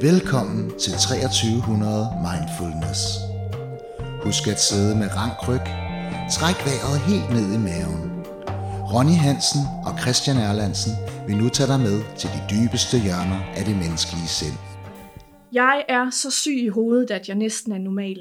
Velkommen til 2300 Mindfulness. Husk at sidde med rank ryg. Træk vejret helt ned i maven. Ronny Hansen og Christian Erlandsen vil nu tage dig med til de dybeste hjørner af det menneskelige sind. Jeg er så syg i hovedet, at jeg næsten er normal.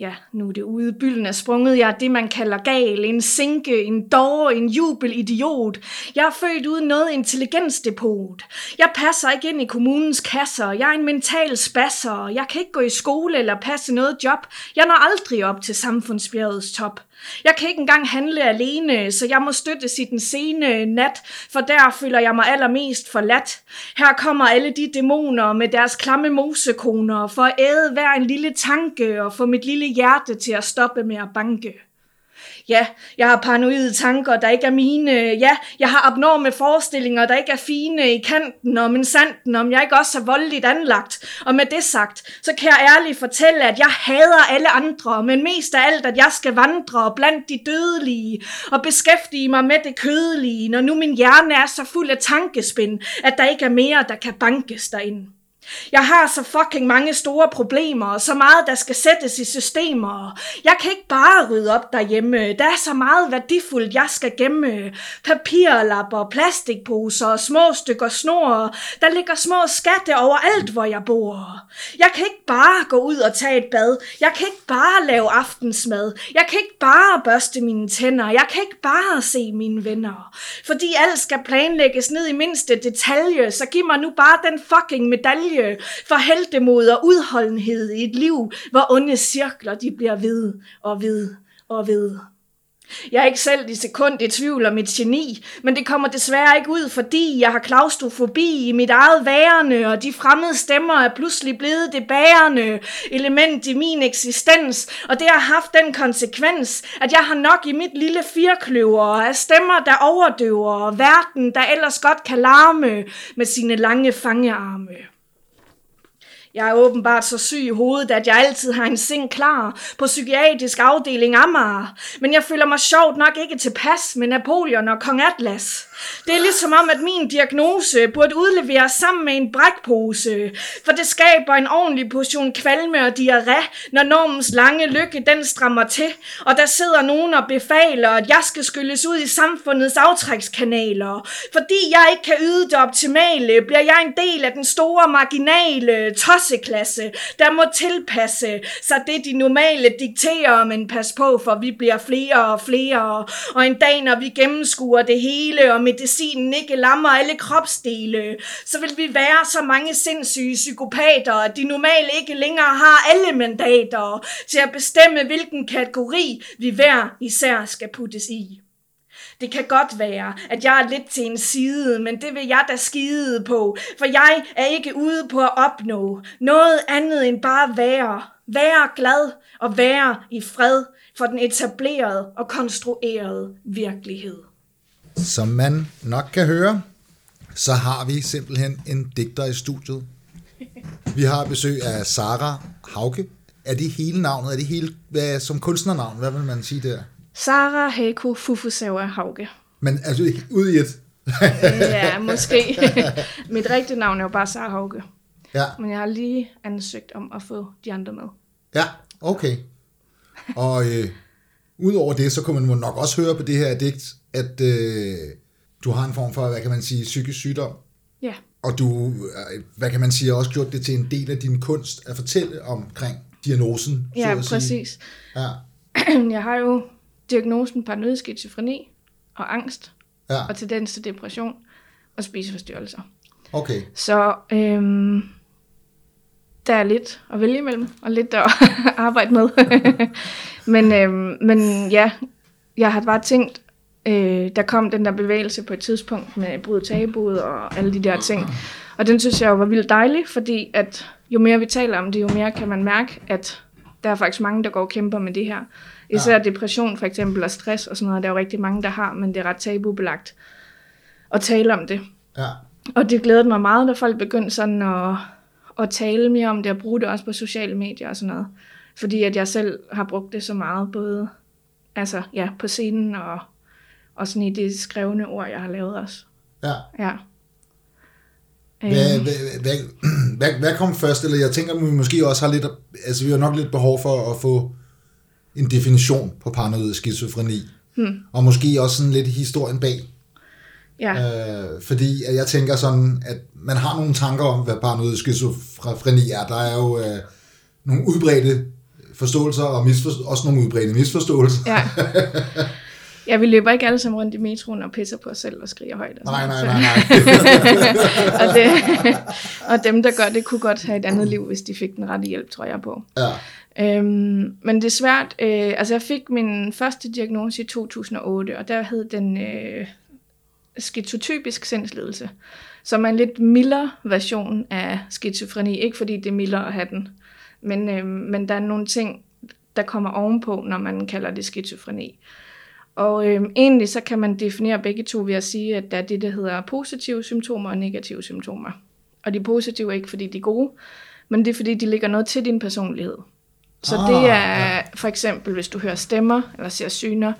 Ja, nu er det ude. Bylden er sprunget. Jeg er det, man kalder gal. En sinke, en dårer, en jubelidiot. Jeg er født uden noget intelligensdepot. Jeg passer ikke ind i kommunens kasser. Jeg er en mental spasser. Jeg kan ikke gå i skole eller passe noget job. Jeg når aldrig op til samfundsbjergets top. Jeg kan ikke engang handle alene, så jeg må støttes i den sene nat, for der føler jeg mig allermest forladt. Her kommer alle de dæmoner med deres klamme mosekoner for at æde hver en lille tanke og få mit lille hjerte til at stoppe med at banke. Ja, jeg har paranoide tanker, der ikke er mine. Ja, jeg har abnorme forestillinger, der ikke er fine i kanten om en sanden, om jeg ikke også er voldeligt anlagt. Og med det sagt, så kan jeg ærligt fortælle, at jeg hader alle andre, men mest af alt, at jeg skal vandre blandt de dødelige og beskæftige mig med det kødelige, når nu min hjerne er så fuld af tankespind, at der ikke er mere, der kan bankes derinde. Jeg har så fucking mange store problemer, og så meget, der skal sættes i systemer. Jeg kan ikke bare rydde op derhjemme. Der er så meget værdifuldt, jeg skal gemme. Papirlapper, plastikposer små stykker snor. Der ligger små skatte overalt, hvor jeg bor. Jeg kan ikke bare gå ud og tage et bad. Jeg kan ikke bare lave aftensmad. Jeg kan ikke bare børste mine tænder. Jeg kan ikke bare se mine venner. Fordi alt skal planlægges ned i mindste detalje, så giv mig nu bare den fucking medalje Øh, for heldemod og udholdenhed i et liv, hvor onde cirkler de bliver ved og ved og ved. Jeg er ikke selv i sekund i tvivl om mit geni, men det kommer desværre ikke ud, fordi jeg har klaustrofobi i mit eget værende, og de fremmede stemmer er pludselig blevet det bærende element i min eksistens, og det har haft den konsekvens, at jeg har nok i mit lille firkløver af stemmer, der overdøver verden, der ellers godt kan larme med sine lange fangearme. Jeg er åbenbart så syg i hovedet, at jeg altid har en seng klar på psykiatrisk afdeling Amager. Men jeg føler mig sjovt nok ikke tilpas med Napoleon og Kong Atlas. Det er ligesom om, at min diagnose burde udleveres sammen med en brækpose, for det skaber en ordentlig portion kvalme og diarré, når normens lange lykke den strammer til, og der sidder nogen og befaler, at jeg skal skylles ud i samfundets aftrækskanaler. Fordi jeg ikke kan yde det optimale, bliver jeg en del af den store marginale tosseklasse, der må tilpasse sig det, de normale dikterer, men pas på, for vi bliver flere og flere, og en dag, når vi gennemskuer det hele, og medicinen ikke lammer alle kropsdele, så vil vi være så mange sindssyge psykopater, at de normalt ikke længere har alle mandater til at bestemme, hvilken kategori vi hver især skal puttes i. Det kan godt være, at jeg er lidt til en side, men det vil jeg da skide på, for jeg er ikke ude på at opnå noget andet end bare være. Være glad og være i fred for den etablerede og konstruerede virkelighed. Som man nok kan høre, så har vi simpelthen en digter i studiet. Vi har besøg af Sara Hauke. Er det hele navnet? Er det hele hvad, som kunstnernavn? Hvad vil man sige der? Sara Heiko Fufusawa Hauge. Men altså ud i et? ja, måske. Mit rigtige navn er jo bare Sara Hauge. Ja. Men jeg har lige ansøgt om at få de andre med. Ja, okay. Og øh, udover det, så kunne man nok også høre på det her digt, at øh, du har en form for, hvad kan man sige, psykisk sygdom. Ja. Og du, øh, hvad kan man sige, også gjort det til en del af din kunst at fortælle omkring diagnosen. så Ja, at sige. præcis. Ja, Jeg har jo diagnosen paranoid skizofreni og angst ja, og tendens til depression og spiseforstyrrelser. okay. Så øhm, der er lidt at vælge imellem, og lidt at arbejde med. men, øhm, men ja, jeg har bare tænkt, øh, der kom den der bevægelse på et tidspunkt med brud tabuet og alle de der ting. Og den synes jeg jo var vildt dejlig, fordi at jo mere vi taler om det, jo mere kan man mærke, at der er faktisk mange, der går og kæmper med det her. Især ja. depression for eksempel og stress og sådan noget, der er jo rigtig mange, der har, men det er ret tabubelagt at tale om det. Ja, Og det glædede mig meget, da folk begyndte sådan at, at tale mere om det, og bruge det også på sociale medier og sådan noget. Fordi at jeg selv har brugt det så meget, både altså, ja, på scenen og, og sådan i de skrevne ord, jeg har lavet også. ja. Ja. Hvad, Øh, hvad, hvad, hvad, hvad kom først? Eller jeg tænker, at vi måske også har lidt, altså vi har nok lidt behov for at få en definition på paranoid skizofreni. Hmm. Og måske også sådan lidt historien bag. Ja. Øh, fordi jeg tænker sådan, at man har nogle tanker om, hvad paranoid skizofreni er. Der er jo øh, nogle udbredte forståelser, og misfor- også nogle udbredte misforståelser. Ja. Ja, vi løber ikke alle sammen rundt i metroen og pisser på os selv og skriger højt. Og Nej, nej, nej, nej. og, det, og dem, der gør det, kunne godt have et andet liv, hvis de fik den rette hjælp, tror jeg på. Ja. Øhm, men det er svært. Øh, altså, jeg fik min første diagnose i 2008, og der hed den øh, skizotypisk sindslidelse, som er en lidt mildere version af skizofreni. Ikke fordi det er mildere at have den, men, øh, men der er nogle ting, der kommer ovenpå, når man kalder det skizofreni. Og øh, egentlig så kan man definere begge to ved at sige, at der er det, der hedder positive symptomer og negative symptomer. Og de positive er ikke, fordi de er gode, men det er, fordi de ligger noget til din personlighed. Så Ah, det er ja. for eksempel, hvis du hører stemmer, eller ser syner,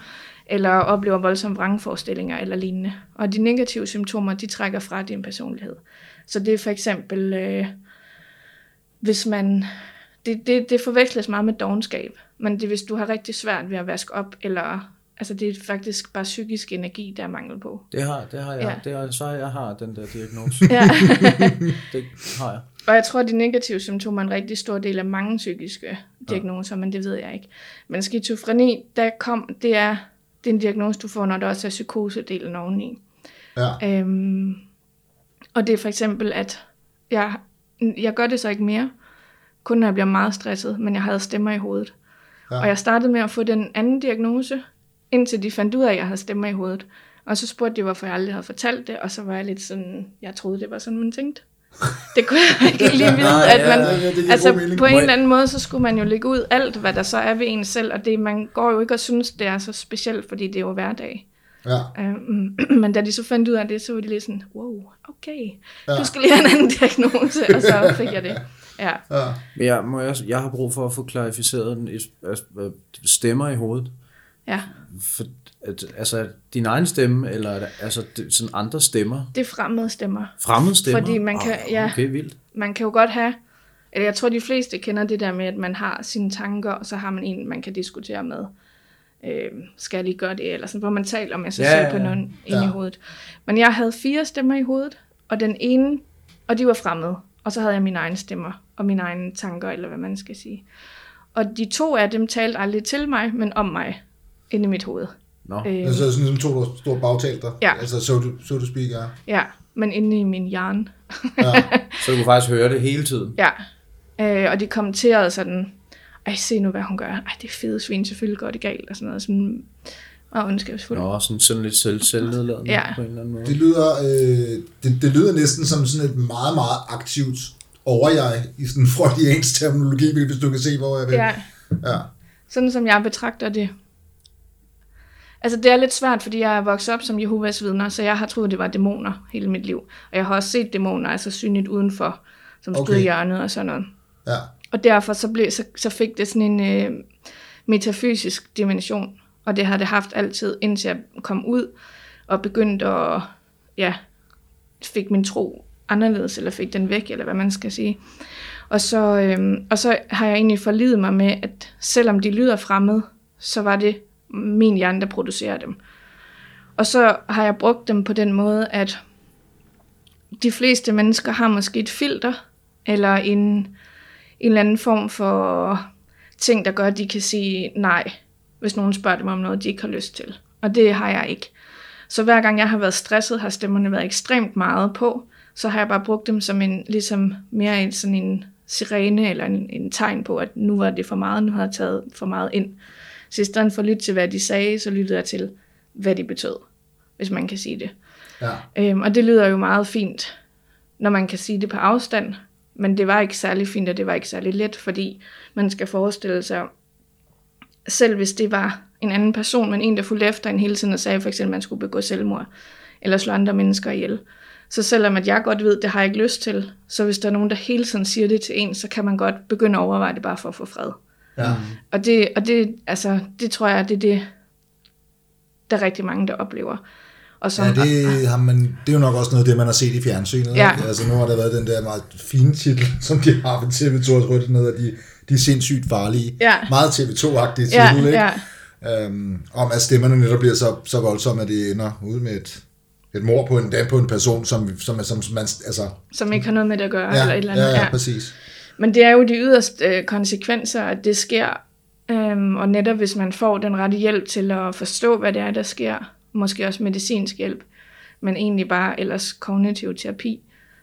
eller oplever voldsomme vrangforestillinger eller lignende. Og de negative symptomer, de trækker fra din personlighed. Så det er for eksempel, øh, hvis man... Det, det, det forveksles meget med dogenskab, men det er, hvis du har rigtig svært ved at vaske op, eller... Altså, det er faktisk bare psykisk energi, der er mangel på. Det har, det har jeg. Ja. Ja. Det har, så har jeg har den der diagnose. Ja. det har jeg. Og jeg tror, at de negative symptomer er en rigtig stor del af mange psykiske diagnoser, men det ved jeg ikke. Men skizofreni, der kom, det er, det er en diagnose, du får, når der også er psykosedelen oveni. Ja. Øhm, og det er for eksempel, at jeg, jeg gør det så ikke mere, kun når jeg bliver meget stresset, men jeg havde stemmer i hovedet. Ja. Ja. Og jeg startede med at få den anden diagnose, indtil de fandt ud af, at jeg havde stemmer i hovedet. Og så spurgte de, hvorfor jeg aldrig havde fortalt det, og så var jeg lidt sådan, jeg troede, det var sådan, man tænkte. Det kunne jeg ikke lige vide, at ja, man, ja, giver altså på en eller anden måde, så skulle man jo lægge ud alt, hvad der så er ved en selv, og det, man går jo ikke og synes, det er så specielt, fordi det er jo hverdag. Ja. Øhm, men da de så fandt ud af det, så var de lidt sådan, wow, okay, Ja. du skal lige have en anden diagnose, og så fik jeg det. Ja, Ja. Men jeg, må jeg, jeg har brug for at få klarificeret den, øh, stemmer i hovedet. ja, For, at, altså din egen stemme, eller er altså det, sådan andre stemmer? det er fremmede stemmer. Fremmede stemmer? Fordi man kan- Ah, ja. Okay, vildt. Man kan jo godt have, eller jeg tror, de fleste kender det der med, at man har sine tanker, og så har man en, man kan diskutere med. Øh, skal jeg lige gøre det? Eller sådan, hvor man taler med sig Ja, selv på nogen Ja. i hovedet. Men jeg havde fire stemmer i hovedet, og den ene, og de var fremmede. Og så havde jeg mine egne stemmer, og mine egne tanker, eller hvad man skal sige. Og de to af dem talte aldrig til mig, men om mig, inde i mit hoved. Nå. Øh, Det er så sådan som to store bagtaler. Ja. Altså, so to, so to speak, ja. ja, men inde i min hjerne. ja. Så du kunne faktisk høre det hele tiden? Ja, øh, og de kommenterede sådan, ej, se nu, hvad hun gør. Ej, det er fede svin, selvfølgelig går det galt, og sådan noget. Sådan, og ondskabsfuldt. Nå, sådan, sådan lidt selv, selvnedladende Ja. på en eller anden måde. Det lyder, øh, det, det lyder næsten som sådan et meget, meget aktivt overjeg i sådan en freudiansk terminologi, hvis du kan se, hvor jeg vil. Ja, ja. sådan som jeg betragter det. Altså, det er lidt svært, fordi jeg er vokset op som Jehovas vidner, så jeg har troet, det var dæmoner hele mit liv. Og jeg har også set dæmoner, altså synligt udenfor, som stod Okay. i hjørnet og sådan noget. ja. Og derfor så, blev, så, så fik det sådan en øh, metafysisk dimension, og det har det haft altid, indtil jeg kom ud og begyndte at, ja, fik min tro anderledes, eller fik den væk, eller hvad man skal sige. Og så, øh, og så har jeg egentlig forlidet mig med, at selvom de lyder fremmede, så var det min hjerne, der producerer dem. Og så har jeg brugt dem på den måde, at de fleste mennesker har måske et filter, eller en, en eller anden form for ting, der gør, at de kan sige nej, hvis nogen spørger dem om noget, de ikke har lyst til. Og det har jeg ikke. Så hver gang jeg har været stresset, har stemmerne været ekstremt meget på, så har jeg bare brugt dem som en, ligesom mere en, sådan en sirene eller en, en tegn på, at nu var det for meget, nu har jeg taget for meget ind. Så i stedet for at lytte til, hvad de sagde, så lyttede jeg til, hvad de betød, hvis man kan sige det. ja. Øhm, og det lyder jo meget fint, når man kan sige det på afstand, men det var ikke særlig fint, og det var ikke særlig let, fordi man skal forestille sig, selv hvis det var en anden person, men en, der fulgte efter en hele tiden og sagde for eksempel, at man skulle begå selvmord, eller slå andre mennesker ihjel. Så selvom at jeg godt ved, det har jeg ikke lyst til, så hvis der er nogen, der hele tiden siger det til en, så kan man godt begynde at overveje det bare for at få fred. Ja. Og det, og det, altså, det tror jeg, det er det, der er rigtig mange, der oplever. Og som, Ja, det, har man, det er jo nok også noget af det, man har set i fjernsynet. Ja. Ikke? Altså nu har der været den der meget fine titel, som de har ved TV2 Rødt, ned, de, de er sindssygt farlige. Ja. Meget TV2-agtige ja, titel, ikke? ja, Øhm, om at stemmerne netop bliver så, så voldsomme, at det ender ud med et, et mor på en, på en person, som, som, som, som man, altså, som ikke har noget med det at gøre, ja, eller et eller andet. ja, ja, præcis. Men det er jo de yderste øh, konsekvenser, at det sker. Øhm, og netop hvis man får den rette hjælp til at forstå, hvad det er, der sker, måske også medicinsk hjælp, men egentlig bare ellers kognitiv terapi,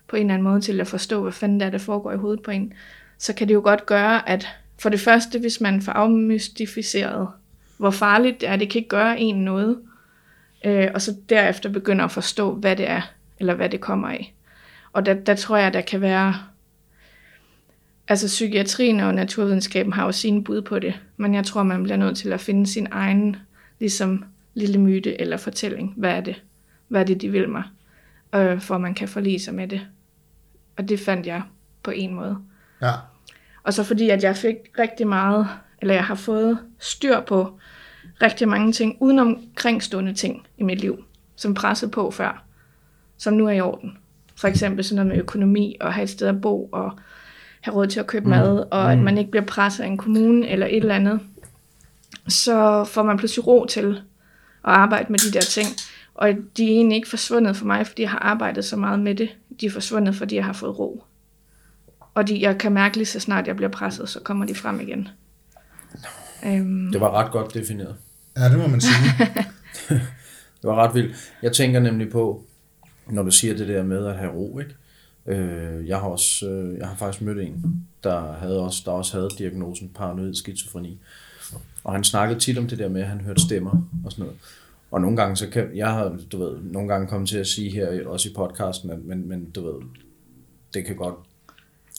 på en eller anden måde til at forstå, hvad fanden der er, der foregår i hovedet på en, så kan det jo godt gøre, at for det første, hvis man får afmystificeret, hvor farligt det er, det kan ikke gøre en noget, øh, og så derefter begynder at forstå, hvad det er, eller hvad det kommer af. Og der, der tror jeg, der kan være Altså psykiatrien og naturvidenskaben har jo sine bud på det, men jeg tror, man bliver nødt til at finde sin egen ligesom lille myte eller fortælling. Hvad er det? Hvad er det, de vil mig? Øh, for man kan forlige sig med det. Og det fandt jeg på en måde. Ja. Og så fordi, at jeg fik rigtig meget, eller jeg har fået styr på rigtig mange ting, udenom kringstående ting i mit liv, som pressede på før, som nu er i orden. For eksempel sådan noget med økonomi, og have et sted at bo, og have råd til at købe mad, og at man ikke bliver presset af en kommune eller et eller andet. Så får man pludselig ro til at arbejde med de der ting. Og de er egentlig ikke forsvundet for mig, fordi jeg har arbejdet så meget med det. De er forsvundet, fordi jeg har fået ro. Og de, jeg kan mærke lige så snart jeg bliver presset, så kommer de frem igen. Øhm, Det var ret godt defineret. ja, det må man sige. Det var ret vildt. Jeg tænker nemlig på, når du siger det der med at have ro, ikke? Øh, jeg har også, øh, jeg har faktisk mødt en, der havde også, der også havde diagnosen paranoid skizofreni. Og han snakkede tit om det der med, at han hørte stemmer og sådan noget. Og nogle gange, så kan, jeg har, du ved, nogle gange kommet til at sige her, også i podcasten, at, men, men du ved, det kan godt,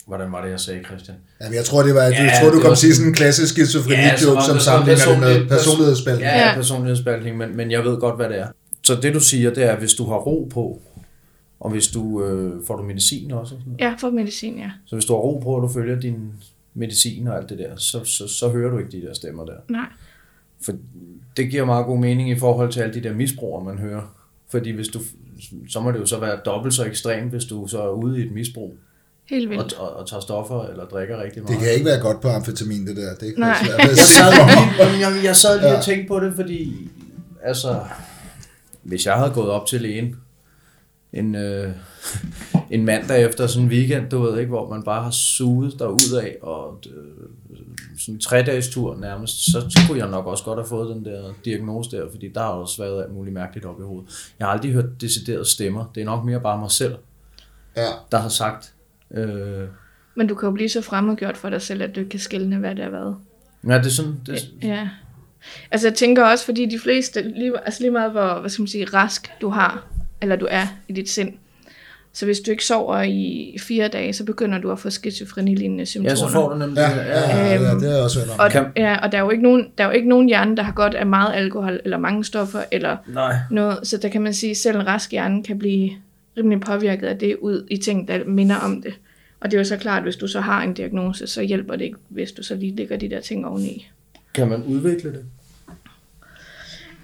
hvordan var det, jeg sagde, Christian? Jamen, jeg tror, det var, ja, Ja, jeg tror, du kom til sådan en klassisk skizofreni-joke, som sammenligner med personlighedsspaltning. Ja, ja, Ja. personlighedsspaltning, men, men jeg ved godt, hvad det er. Så det du siger, det er, at hvis du har ro på, og hvis du øh, får du medicin også, og sådan noget. ja, for medicin, ja. så hvis du har ro på, og du følger din medicin og alt det der, så, så, så hører du ikke de der stemmer der. Nej. For det giver meget god mening i forhold til alle de der misbrugere, man hører. Fordi hvis du, så må det jo så være dobbelt så ekstremt, hvis du så er ude i et misbrug Helt og, vildt. og, og tager stoffer eller drikker rigtig meget. Det kan ikke være godt på amfetamin, det der. Det er Nej. svært at jeg sad mig. lige, jeg, jeg sad lige Ja. og tænkte på det, fordi altså, hvis jeg havde gået op til lægen en, øh, en mandag efter sådan en weekend, du ved ikke, hvor man bare har suget derud af, og øh, sådan en tre-dages tur nærmest, så, kunne jeg nok også godt have fået den der diagnose der, fordi der har også været alt muligt mærkeligt op i hovedet. Jeg har aldrig hørt deciderede stemmer. Det er nok mere bare mig selv, Ja. der har sagt, øh, Men du kan jo blive så fremmedgjort for dig selv, at du ikke kan skille, hvad det er hvad. ja, det er sådan, det, Ja. Altså jeg tænker også, fordi de fleste, lige, altså lige meget hvor, hvad skal man sige, rask du har, eller du er i dit sind, så hvis du ikke sover i fire dage, så begynder du at få skizofreni-lignende symptomer. ja, så får du nemlig Ja, ja, ja, ja, det er også hørt. Og, ja, og der er, jo ikke nogen, der er jo ikke nogen hjerne, der har godt af meget alkohol, eller mange stoffer, eller Nej. noget. Så der kan man sige, at selv en rask hjerne kan blive rimelig påvirket af det ud i ting, der minder om det. Og det er jo så klart, at hvis du så har en diagnose, så hjælper det ikke, hvis du så lige lægger de der ting oveni. Kan man udvikle det?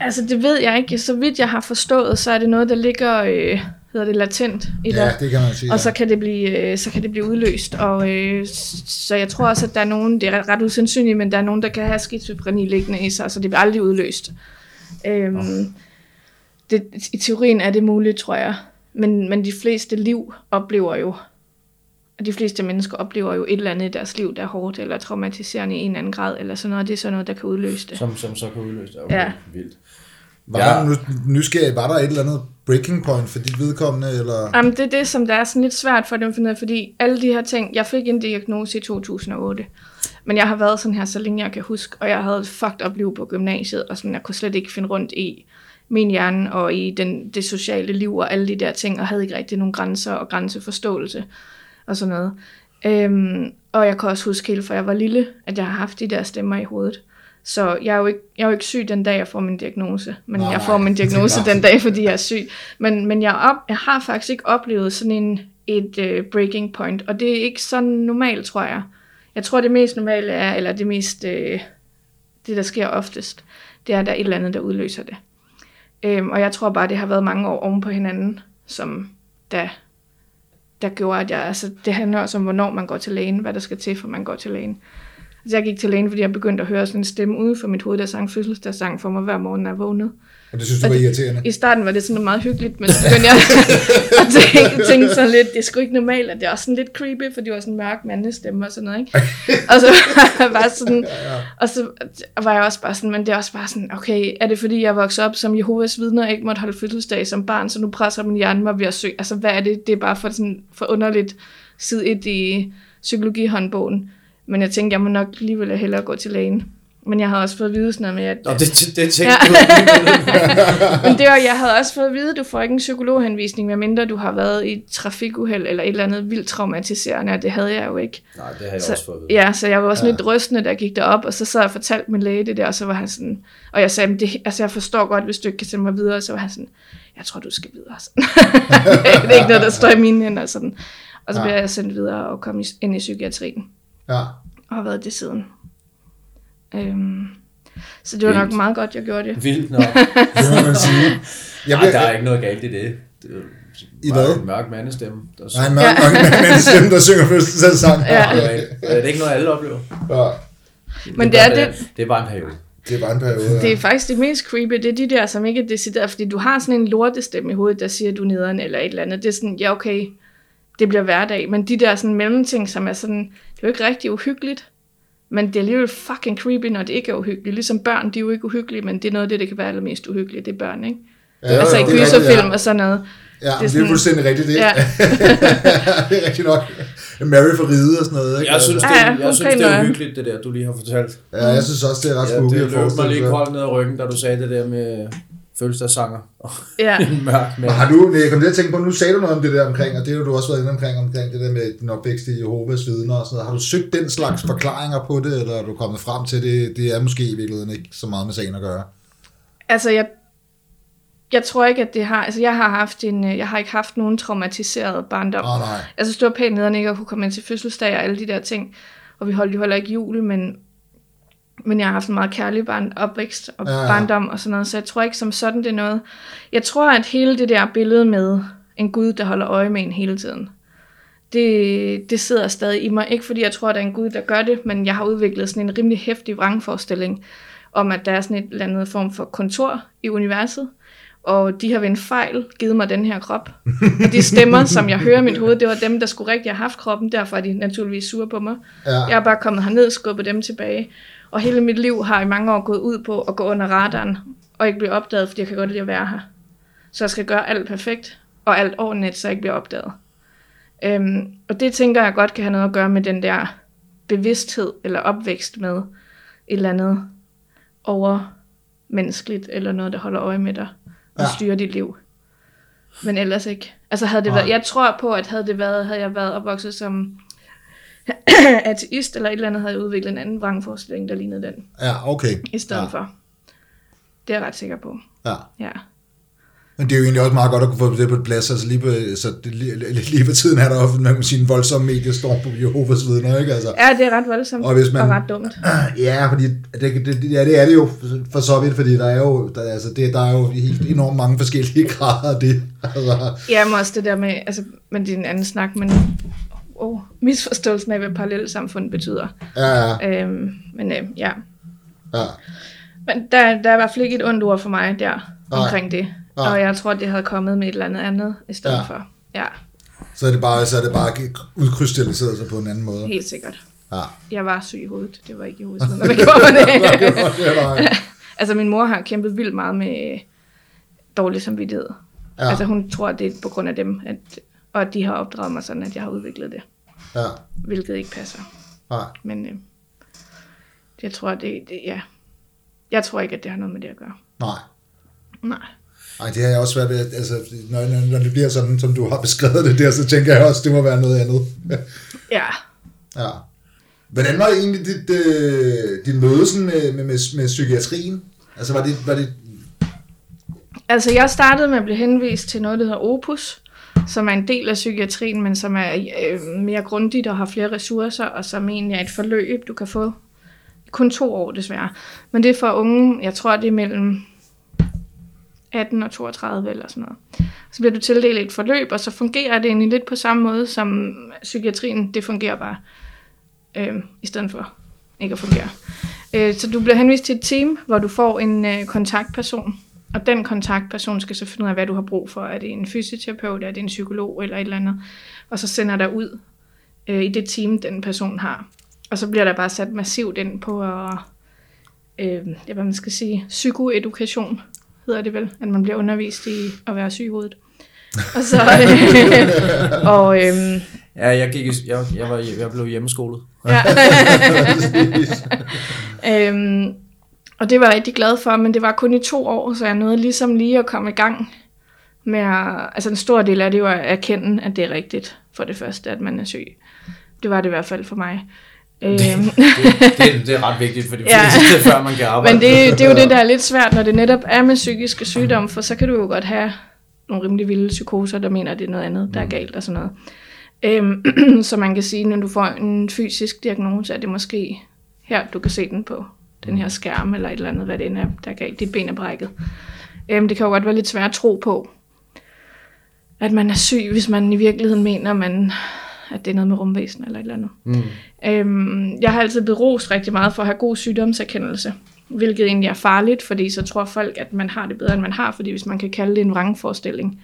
Altså, det ved jeg ikke. Så vidt jeg har forstået, så er det noget, der ligger, øh, hedder det latent i dig. Ja, det kan man sige. Og så kan det blive, øh, så kan det blive udløst. Og, øh, så jeg tror også, at der er nogen, det er ret- usandsynligt, men der er nogen, der kan have skizofreni liggende i sig, så det bliver aldrig udløst. Øhm, det, I teorien er det muligt, tror jeg. Men, men de fleste liv oplever jo, og de fleste mennesker oplever jo et eller andet i deres liv, der er hårdt eller traumatiserende i en eller anden grad, eller sådan noget. Det er sådan noget, der kan udløse det. Som, som så kan udløse det. Okay, Ja. Vildt. Var Ja. der, nu, nysgerrig, var der et eller andet breaking point for dit vedkommende, eller? Jamen, det er det, som der er sådan lidt svært for dem at finde ud af, fordi alle de her ting, jeg fik en diagnose i 2008, men jeg har været sådan her, så længe jeg kan huske, og jeg havde et fucked up liv på gymnasiet, og sådan, jeg kunne slet ikke finde rundt i min hjerne og i den, det sociale liv og alle de der ting, og havde ikke rigtig nogen grænser og grænseforståelse og sådan noget. Øhm, og jeg kan også huske helt fra jeg var lille, at jeg har haft de der stemmer i hovedet. Så jeg er jo ikke, jeg er jo ikke syg den dag, jeg får min diagnose. Men Nej, jeg får min diagnose den dag, fordi jeg er syg. Men, men jeg, op, jeg har faktisk ikke oplevet sådan en, et uh, breaking point. Og det er ikke så normalt, tror jeg. Jeg tror, det mest normale er, eller det mest, uh, det der sker oftest, det er, at der er et eller andet, der udløser det. Øhm, og jeg tror bare, det har været mange år oven på hinanden, som der, der gjorde, at jeg, altså det handler også om, hvornår man går til lægen, hvad der skal til, for man går til lægen. Altså jeg gik til lægen, fordi jeg begyndte at høre sådan en stemme ude for mit hoved, der sang fødselsdagssang for mig hver morgen, når jeg vågnede. Og det synes du var det- irriterende? I starten var det sådan meget hyggeligt, men så begyndte jeg at tænke, tænke sådan lidt, det er sgu ikke normalt, at det er også sådan lidt creepy, for det var sådan en mørk mandestemme og sådan noget, ikke? og så var sådan, og så var jeg også bare sådan, men det er også bare sådan, okay, er det fordi, jeg voksede op som Jehovas vidner, og ikke måtte holde fødselsdag som barn, så nu presser min hjerne mig ved at søge, altså hvad er det? Det er bare for sådan for underligt side et i psykologihåndbogen. Men jeg tænkte, jeg må nok alligevel hellere gå til lægen. Men jeg havde også fået at vide sådan noget med, at Nå, det, det, det tænkte Ja. du. men det var, jeg havde også fået at vide, at du får ikke en psykologhenvisning, medmindre du har været i et trafikuheld eller et eller andet vildt traumatiserende, og det havde jeg jo ikke. Nej, det har jeg Så, også fået at vide. ja, så jeg var også ja. lidt rystende, da jeg gik derop, og så sad jeg og fortalte min læge det der, og så var han sådan, og jeg sagde, "Men det, altså jeg forstår godt, hvis du ikke kan sende mig videre, og så var han sådan, jeg tror, du skal videre. Sådan. det er ikke noget, der står i mine hænder. Sådan. Og så Ja. blev jeg sendt videre og kom ind i psykiatrien, Ja. og har været det siden. Øhm, så det var nok Vildt. meget godt, jeg gjorde det. Vildt nok. Det må man sige. Jeg Nej, der er ikke noget galt i det. det er I bare hvad? En mørk mandestemme. Der nej, en mørk, mørk mand med en stemme, der synger fødselsdagssang. Ja. Er det ikke noget, alle oplever? ja. Men det er bare- det- Det er bare en periode. Det var en periode. Ja. Det er faktisk det mest creepy, det er de der, som ikke er decideret, fordi du har sådan en lortestemme i hovedet, der siger, du er nederen eller et eller andet. Det er sådan, ja okay, det bliver hverdag, men de der sådan mellemting, som er sådan, det er jo ikke rigtig uhyggeligt, men det er alligevel fucking creepy, når det ikke er uhyggeligt. Ligesom børn, de er jo ikke uhyggelige, men det er noget af det, der kan være allermest uhyggeligt, det er børn, ikke? Ja, altså i det er rigtigt, gyserfilm ja. og sådan noget. Ja, det er, sådan- fuldstændig rigtigt det. Ja. det er rigtigt nok. Mary for ride og sådan noget. Ikke? Jeg synes, Ja, det, ja, er, jeg synes, det er uhyggeligt, det der, du lige har fortalt. Ja, jeg synes også, det er ret Ja, spooky det at løb mig lige koldt ned ad ryggen, da du sagde det der med fødselsdagssanger. Og Ja. en mørk mand. Har du, jeg kom til at tænke på, nu sagde du noget om det der omkring, og det har du også været inde omkring, omkring det der med din opvækst i Jehovas vidner og sådan noget. Har du søgt den slags forklaringer på det, eller er du kommet frem til det? Det er måske i virkeligheden ikke så meget med sagen at gøre. Altså, jeg, jeg tror ikke, at det har... Altså, jeg har haft en... øh, Jeg har ikke haft nogen traumatiseret barndom. Oh, nej. Jeg synes, det var pænt nederen ikke at kunne komme ind til fødselsdag og alle de der ting. Og vi holdt jo heller ikke jul, men, men jeg har haft en meget kærlig barn, opvækst og Ja, barndom og sådan noget. Så jeg tror ikke som sådan, det er noget. Jeg tror, at hele det der billede med en Gud, der holder øje med en hele tiden, det, det sidder stadig i mig. Ikke fordi jeg tror, at der er en Gud, der gør det, men jeg har udviklet sådan en rimelig hæftig vrangforestilling om, at der er sådan et eller andet form for kontor i universet, og de har ved en fejl givet mig den her krop. Og de stemmer, som jeg hører i mit hoved, det var dem, der skulle rigtig have haft kroppen, derfor er de naturligvis sure på mig. Ja. Jeg er bare kommet herned og skubbet dem tilbage. Og hele mit liv har i mange år gået ud på at gå under radaren, og ikke blive opdaget, fordi jeg kan godt lide at være her. Så jeg skal gøre alt perfekt, og alt ordentligt, så jeg ikke bliver opdaget. Øhm, og det tænker jeg godt kan have noget at gøre med den der bevidsthed, eller opvækst med et eller andet overmenneskeligt, eller noget, der holder øje med dig, og Ja. styrer dit liv. Men ellers ikke. Altså havde det været, jeg tror på, at havde det været, havde jeg været opvokset som ateist eller et eller andet, havde udviklet en anden vrangforestilling, der lignede den, Ja, okay. i stedet ja. for. Det er jeg ret sikker på. Ja. Ja. Men det er jo egentlig også meget godt at kunne få det på plads. Altså lige på, så det, lige, lige på tiden er der ofte, man kan sige, en voldsom mediestorm på Jehovas vidner, ikke? Altså, ja, det er ret voldsomt Og hvis man- og ret dumt. Ja, fordi det, det, ja, det er det jo for så vidt, fordi der er jo, der, altså det, der er jo helt enormt mange forskellige grader af det. Altså, Ja, men også det der med, altså, men det er en anden snak, men misforståelsen af, hvad parallelsamfund betyder. ja, ja, Øhm, men øh, ja, ja. men der, der er i hvert fald ikke et ondt ord for mig der Nej. omkring det. Nej. Og jeg tror, det havde kommet med et eller andet andet i stedet Ja. for. Ja, Så er det bare, så er det bare udkrystalliseret sig på en anden måde. helt sikkert. Ja. Jeg var syg i hovedet. Det var ikke i hovedet, når der gjorde det. altså, min mor har kæmpet vildt meget med dårlig samvittighed. Ja. Altså, hun tror, det er på grund af dem, at, og at de har opdraget mig sådan, at jeg har udviklet det. Ja, Hvilket ikke passer. nej. Men øh, jeg tror, det, det, ja. Jeg tror ikke, at det har noget med det at gøre. Nej. Nej. Ej, det har jeg også svært ved, altså, når, når, når det bliver sådan, som du har beskrevet det der, så tænker jeg også, det må være noget andet. Ja. ja. Hvordan var det egentlig dit, øh, din møde sådan med, med, med, med psykiatrien? Altså, var det, var det Altså, jeg startede med at blive henvist til noget, der hedder Opus, som er en del af psykiatrien, men som er øh, mere grundigt og har flere ressourcer, og som egentlig er et forløb, du kan få kun to år desværre. Men det er for unge, jeg tror, det er mellem 18 og 32 eller sådan noget. Så bliver du tildelt et forløb, og så fungerer det egentlig lidt på samme måde, som psykiatrien, det fungerer bare, øh, i stedet for ikke at fungere. Øh, så du bliver henvist til et team, hvor du får en øh, kontaktperson, og den kontaktperson skal så finde ud af, hvad du har brug for. Er det en fysioterapeut, er det en psykolog eller et eller andet? Og så sender der ud øh, i det team, den person har. Og så bliver der bare sat massivt ind på at, øh, ja, hvad man skal sige, psykoedukation hedder det vel, at man bliver undervist i at være syg i hovedet. Og så, øh, og, øh, Ja, jeg, gik, i- jeg, jeg, var, jeg blev hjemmeskolet. ja. øhm, og det var jeg rigtig glad for, men det var kun i to år, så jeg nåede ligesom lige at komme i gang med at, altså en stor del af det var at erkende, at det er rigtigt for det første, at man er syg. Det var det i hvert fald for mig. Øhm, Det, det, det er ret vigtigt for de Ja. fleste, før man kan arbejde. men det, det er jo det, der er lidt svært, når det netop er med psykiske sygdomme, for så kan du jo godt have nogle rimelig vilde psykoser, der mener, at det er noget andet, der er galt og sådan noget. Øhm, så man kan sige, når du får en fysisk diagnose, er det måske her, du kan se den på den her skærm, eller et eller andet, hvad det end er, der er galt. Dit ben er brækket. Øhm, det kan jo godt være lidt svært at tro på, at man er syg, hvis man i virkeligheden mener, man, at det er noget med rumvæsen eller et eller andet. Mm. Øhm, jeg har altid berost rigtig meget for at have god sygdomserkendelse, hvilket egentlig er farligt, fordi så tror folk, at man har det bedre, end man har, fordi hvis man kan kalde det en vrangforestilling,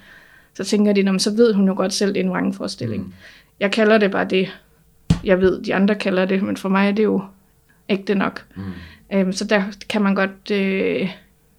så tænker de, "Nå, men så ved hun jo godt selv, det er en vrangforestilling. Mm. Jeg kalder det bare det, jeg ved, de andre kalder det, men for mig er det jo ægte nok. Mm. Øhm, så der kan man godt, øh,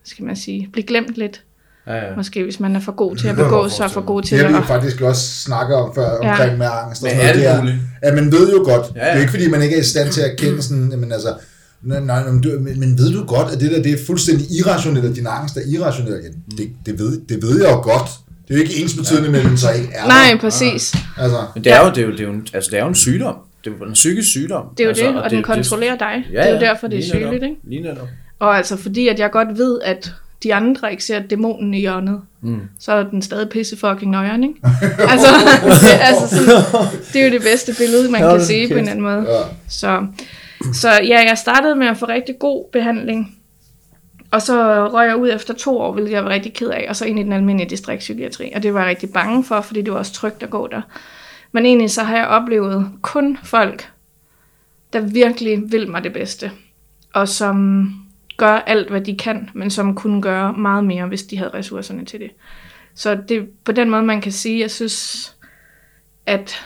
skal man sige, blive glemt lidt, Ja, ja. måske hvis man er for god til at Det begå sig og for god til Det at... har vi faktisk også snakket om før, Ja. omkring med angst og sådan noget. Det er, muligt. at man ved jo godt, Ja, det ja. er jo ikke fordi, man ikke er i stand til at erkende sådan, men altså, nej, nej, men, du, men, men ved du godt, at det der, det er fuldstændig irrationelt, at din angst er irrationel? Ja, det, det, ved, det ved jeg jo godt. Det er jo ikke ens betydende med, at den så ikke er Nej, præcis. Altså, Men det er, jo, det, er jo, det, er jo altså, det er jo en sygdom. Det er jo en psykisk sygdom. Det er jo altså, det, og den kontrollerer dig. Ja, det er jo derfor, det er netop. sygeligt, ikke? Lige netop. Og altså fordi, at jeg godt ved, at de andre ikke ser dæmonen i hjørnet, Mm. så er den stadig pisse fucking nøjeren, ikke? altså, altså sådan, det er jo det bedste billede, man Ja, kan det sige på en anden måde. ja. Så, så ja, jeg startede med at få rigtig god behandling, og så røg jeg ud efter to år, hvilket jeg var rigtig ked af, og så ind i den almindelige distriktspsykiatri, og det var jeg rigtig bange for, fordi det var også trygt at gå der. Men egentlig så har jeg oplevet kun folk, der virkelig vil mig det bedste, og som gør alt, hvad de kan, men som kunne gøre meget mere, hvis de havde ressourcerne til det. Så det på den måde, man kan sige, jeg synes, at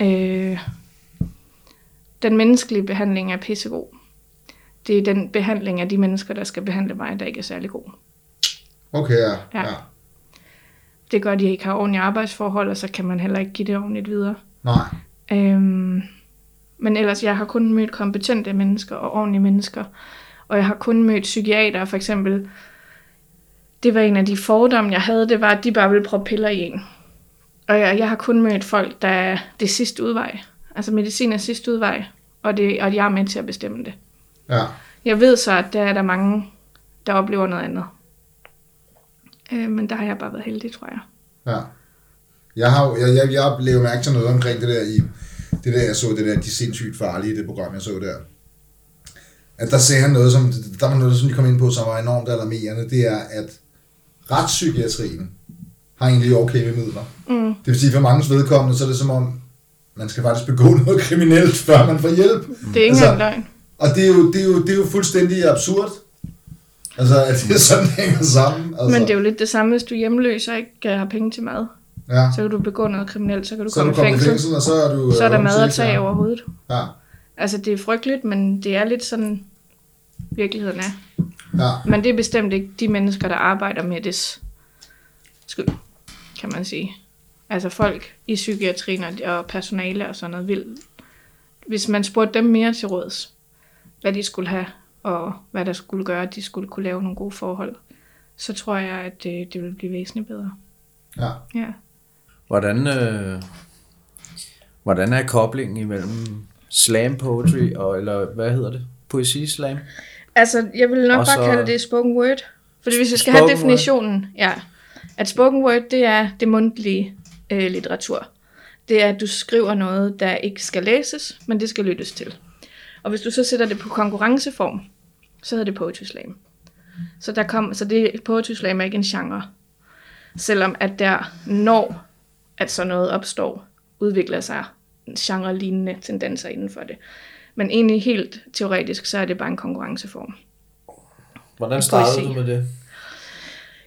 øh, den menneskelige behandling er pissegod. Det er den behandling af de mennesker, der skal behandle mig, der ikke er særlig god. Okay, ja. Ja. ja. Det gør, at de ikke har ordentlige arbejdsforhold, og så kan man heller ikke give det ordentligt videre. Nej. Øhm, men ellers, jeg har kun mødt kompetente mennesker og ordentlige mennesker. Og jeg har kun mødt psykiater, for eksempel. Det var en af de fordomme, jeg havde, det var, at de bare ville proppe piller i en. Og jeg, jeg har kun mødt folk, der er det sidste udvej. Altså medicin er sidste udvej, og, det, og jeg er med til at bestemme det. Ja. Jeg ved så, at der er der mange, der oplever noget andet. Øh, men der har jeg bare været heldig, tror jeg. Ja. Jeg har jeg, jeg, jeg blev mærke til noget omkring det der i, det der, jeg så det der, de sindssygt farlige, det program, jeg så der. At der sagde han noget, som, der var noget, som de kom ind på, som var enormt alarmerende, det er, at retspsykiatrien har egentlig okay med midler. Mm. Det vil sige, for mange vedkommende, så er det som om, man skal faktisk begå noget kriminelt, før man får hjælp. Det er ikke Altså, løgn. Og det er, jo, det, er jo, det er jo fuldstændig absurd. Altså, at det er sådan, hænger sammen. Altså, Men det er jo lidt det samme, hvis du er hjemløs og ikke øh, har penge til mad. ja. Så kan du begå noget kriminelt, så kan du Så komme du i fængsel. fængsel, og så er du... Så er der øh, mad at tage ja. over hovedet. Ja, Altså, det er frygteligt, men det er lidt sådan, virkeligheden er. ja. Men det er bestemt ikke de mennesker, der arbejder med det skyld, kan man sige. Altså folk i psykiatrien og- og personale og sådan noget vil, hvis man spurgte dem mere til råds, hvad de skulle have, og hvad der skulle gøre, at de skulle kunne lave nogle gode forhold, så tror jeg, at det, det vil blive væsentligt bedre. ja. Ja. Hvordan, øh, hvordan er koblingen imellem slam poetry og, eller hvad hedder det? Poesi slam? Altså, jeg vil nok Og bare så- kalde det spoken word. Fordi hvis vi skal Spoken have definitionen, ja, at spoken word, det er det mundtlige øh, litteratur. Det er, at du skriver noget, der ikke skal læses, men det skal lyttes til. Og hvis du så sætter det på konkurrenceform, så hedder det poetry slam. Så, der kom, så det poetry slam er ikke en genre. Selvom at der, når at sådan noget opstår, udvikler sig genre-lignende tendenser inden for det. Men egentlig helt teoretisk, så er det bare en konkurrenceform. Hvordan startede du med det?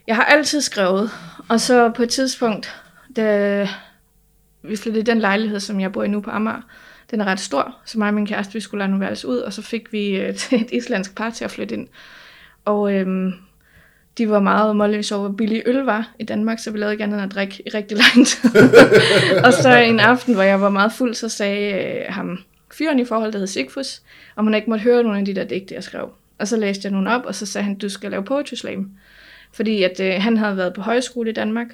Jeg har altid skrevet, og så på et tidspunkt, da vi flyttede i den lejlighed, som jeg bor i nu på Amager, den er ret stor, så mig og min kæreste, vi skulle lade nu værelse ud, og så fik vi øh, et islandsk par til at flytte ind. Og øhm, de var meget måløse over, hvor billig øl var i Danmark, så vi lavede ikke andet end at drikke i rigtig lang tid. og så en aften, hvor jeg var meget fuld, så sagde øh, ham, fyren i forhold, der hed Sigfus, om han ikke måtte høre nogle af de der digte, jeg skrev. Og så læste jeg nogle op, og så sagde han, du skal lave poetry slam. Fordi at øh, han havde været på højskole i Danmark,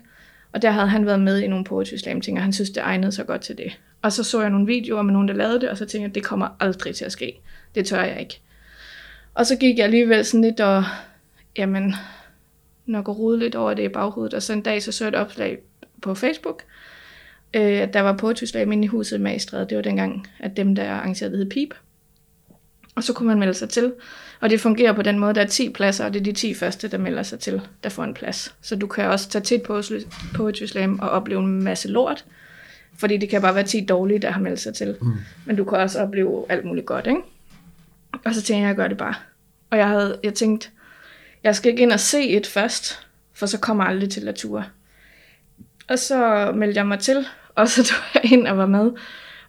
og der havde han været med i nogle poetry slam ting, og han synes, det egnede sig godt til det. Og så så jeg nogle videoer med nogen, der lavede det, og så tænkte jeg, det kommer aldrig til at ske. Det tør jeg ikke. Og så gik jeg alligevel sådan lidt og, jamen, nok og rode lidt over det i baghovedet. Og så en dag, så så jeg et opslag på Facebook, øh, at der var poetry slam inde i huset i Magstræde. Det var dengang, at dem, der arrangerede, hed PIP. Og så kunne man melde sig til. Og det fungerer på den måde, der er 10 pladser, og det er de 10 første, der melder sig til, der får en plads. Så du kan også tage til et poetry- slam og opleve en masse lort, fordi det kan bare være 10 dårlige, der har meldt sig til. Mm. Men du kan også opleve alt muligt godt, ikke? Og så tænkte jeg, jeg gør det bare. Og jeg havde, jeg tænkte, jeg skal ikke ind og se et først, for så kommer jeg aldrig til at ture. Og så meldte jeg mig til, og så tog jeg ind og var med.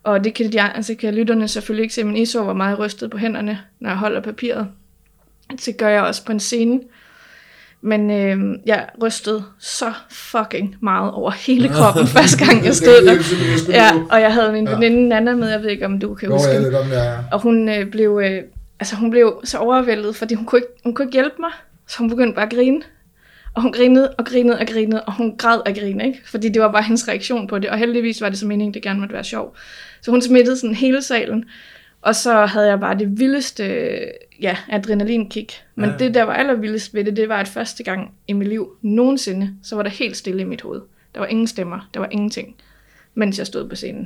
Og det kan, de, altså kan lytterne selvfølgelig ikke se, men I så var meget rystet på hænderne, når jeg holder papiret. Det gør jeg også på en scene. Men øh, jeg rystede så fucking meget over hele kroppen første gang, jeg stod der. Ja, og jeg havde min veninde Nana med, jeg ved ikke, om du kan Jo, huske jeg det er. Og hun øh, blev, øh, altså hun blev så overvældet, fordi hun kunne, ikke, hun kunne ikke hjælpe mig. Så hun begyndte bare at grine. Og hun grinede og grinede og grinede, og hun græd af grine, ikke? Fordi det var bare hendes reaktion på det. Og heldigvis var det så meningen, det gerne måtte være sjov. Så hun smittede sådan hele salen. Og så havde jeg bare det vildeste ja, adrenalinkick. Men Ja. det, der var allervildest ved det, det var, at første gang i mit liv nogensinde, så var der helt stille i mit hoved. Der var ingen stemmer, der var ingenting, mens jeg stod på scenen.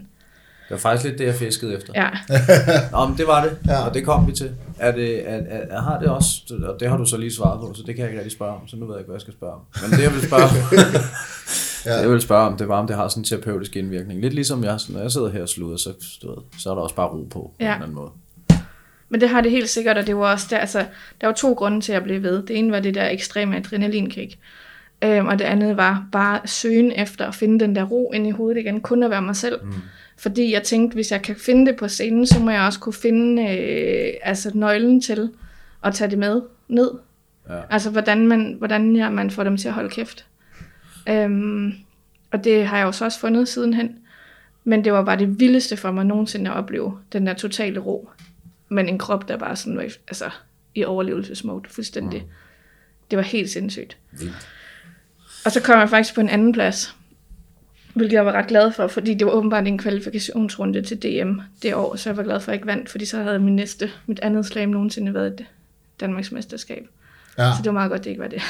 Det var faktisk lidt det, jeg fiskede efter. Ja, Nå, men det var det, Ja. og det kom vi til. Er det, er, er, er, har det også, og det har du så lige svaret på, så det kan jeg ikke rigtig spørge om, så nu ved jeg ikke, hvad jeg skal spørge om. Men det, jeg vil spørge om, Ja. ja. jeg vil spørge om, det var, om det har sådan en terapeutisk indvirkning. Lidt ligesom jeg, når jeg sidder her og sluder, så, du ved, så er der også bare ro på, på Ja. en eller anden måde. Men det har det helt sikkert, og det var også der, altså, der var to grunde til at blive ved. Det ene var det der ekstreme adrenalinkick, øhm, og det andet var bare søgen efter at finde den der ro ind i hovedet igen, kun at være mig selv. Mm. Fordi jeg tænkte, hvis jeg kan finde det på scenen, så må jeg også kunne finde øh, altså nøglen til at tage det med ned. Ja. Altså, hvordan man, hvordan ja, man får dem til at holde kæft. Øhm, og det har jeg jo så også fundet sidenhen. Men det var bare det vildeste for mig nogensinde at opleve, den der totale ro. Men en krop, der bare sådan var i, altså, i overlevelsesmode fuldstændig. Mm. Det var helt sindssygt. Vildt. Og så kom jeg faktisk på en anden plads, hvilket jeg var ret glad for, fordi det var åbenbart en kvalifikationsrunde til DM det år, så jeg var glad for, at jeg ikke vandt, fordi så havde min næste, mit andet slam nogensinde været et Danmarks mesterskab. Ja. Så det var meget godt, det ikke var det.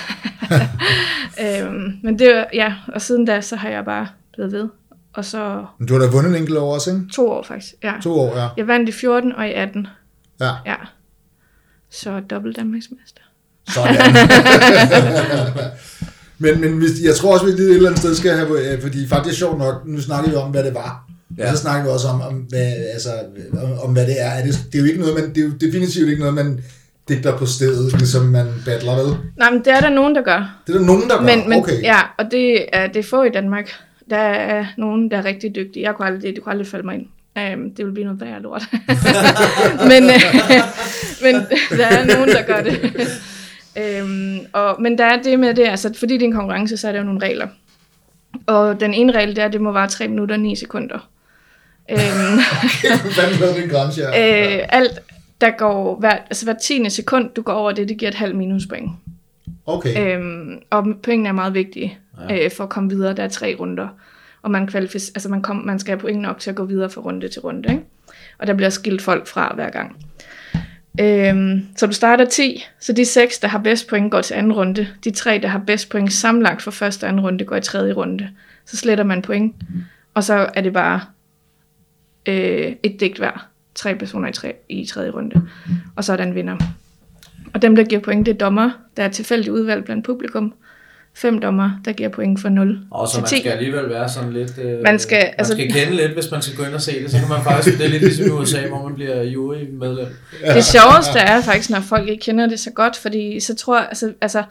øhm, men det var, ja, og siden da, så har jeg bare blevet ved. Og så Men du har da vundet en enkelt år også, ikke? to år faktisk, ja. To år, ja. Jeg vandt i 14 og i 18, Ja, ja. Så dobbelt Danmarksmester. sådan. men, men hvis, jeg tror også, vi lige et eller andet sted skal have, øh, fordi faktisk er sjovt nok, nu snakker vi om, hvad det var. Ja. Ja. Og så snakker vi også om, om, hvad, altså, om, om hvad det er. er det, det er jo ikke noget, man, det er jo definitivt ikke noget, man digter på stedet, ligesom man battler, vel? Nej, men det er der nogen, der gør. Det er der nogen, der gør. Men, men okay. ja, og det er, det er få i Danmark. Der er nogen, der er rigtig dygtige. Jeg kunne aldrig, det kunne aldrig falde mig ind. Um, det vil blive noget værre lort. men, uh, men der er nogen, der gør det. um, og, men der er det med det, altså fordi det er en konkurrence, så er der jo nogle regler. Og den ene regel, det er, at det må vare 3 minutter og 9 sekunder. Lavede den grænse her? øh, alt, der går hver, altså hver 10. sekund, du går over det, det giver et halvt minuspoint. Okay. Øhm, og pointene er meget vigtige ja. øh, for at komme videre. Der er tre runder, og man, kvalific- altså man, kom, man skal have point nok til at gå videre fra runde til runde. Ikke? Og der bliver skilt folk fra hver gang. Øhm, så du starter 10, så de seks, der har bedst point, går til anden runde. De tre, der har bedst point sammenlagt for første og anden runde, går i tredje runde. Så sletter man point, og så er det bare øh, et digt hver. Tre personer i, tre, i tredje runde. Og så er der en vinder. og dem, der giver point, det er dommer, der er tilfældigt udvalgt blandt publikum. Fem dommer, der giver point fra 0 Og så til man 10. skal alligevel være sådan lidt... Øh, Man skal- man altså- skal kende lidt, hvis man skal gå ind og se det. Så kan man faktisk... Det er lidt ligesom i USA, hvor man bliver jury-medlem. Det sjoveste er faktisk, når folk ikke kender det så godt, fordi så tror jeg, altså, altså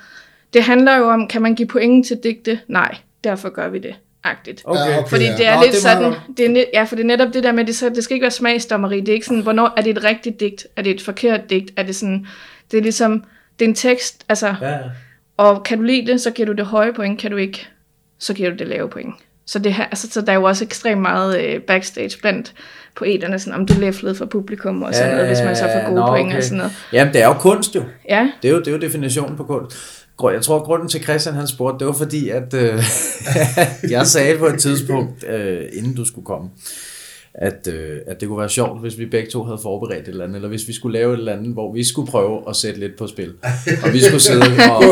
det handler jo om, kan man give point til digte? Nej, derfor gør vi det. Agtigt. Okay. Ja, okay. Fordi ja. det er Nå, lidt det er meget sådan, det er, net, ja, for det er netop det der med, det, så, det skal ikke være smagsdommeri. Det er ikke sådan, hvornår er det et rigtigt digt? Er det et forkert digt? Er det sådan, det er ligesom, det er en tekst, altså, Ja, ja. Og kan du lide det, så giver du det høje point, kan du ikke, så giver du det lave point. Så, det her, altså, så der er jo også ekstremt meget øh, backstage blandt poeterne, sådan, om det læflede for publikum og sådan noget, hvis man så får gode Nå, point okay. og sådan noget. Jamen, det er jo kunst jo. Ja, Det er jo, det er jo definitionen på kunst. Jeg tror, grunden til Christian han spurgte, det var fordi, at øh, jeg sagde på et tidspunkt, øh, inden du skulle komme, at, øh, at det kunne være sjovt, hvis vi begge to havde forberedt et eller andet, eller hvis vi skulle lave et eller andet, hvor vi skulle prøve at sætte lidt på spil. Og vi skulle sidde og, og,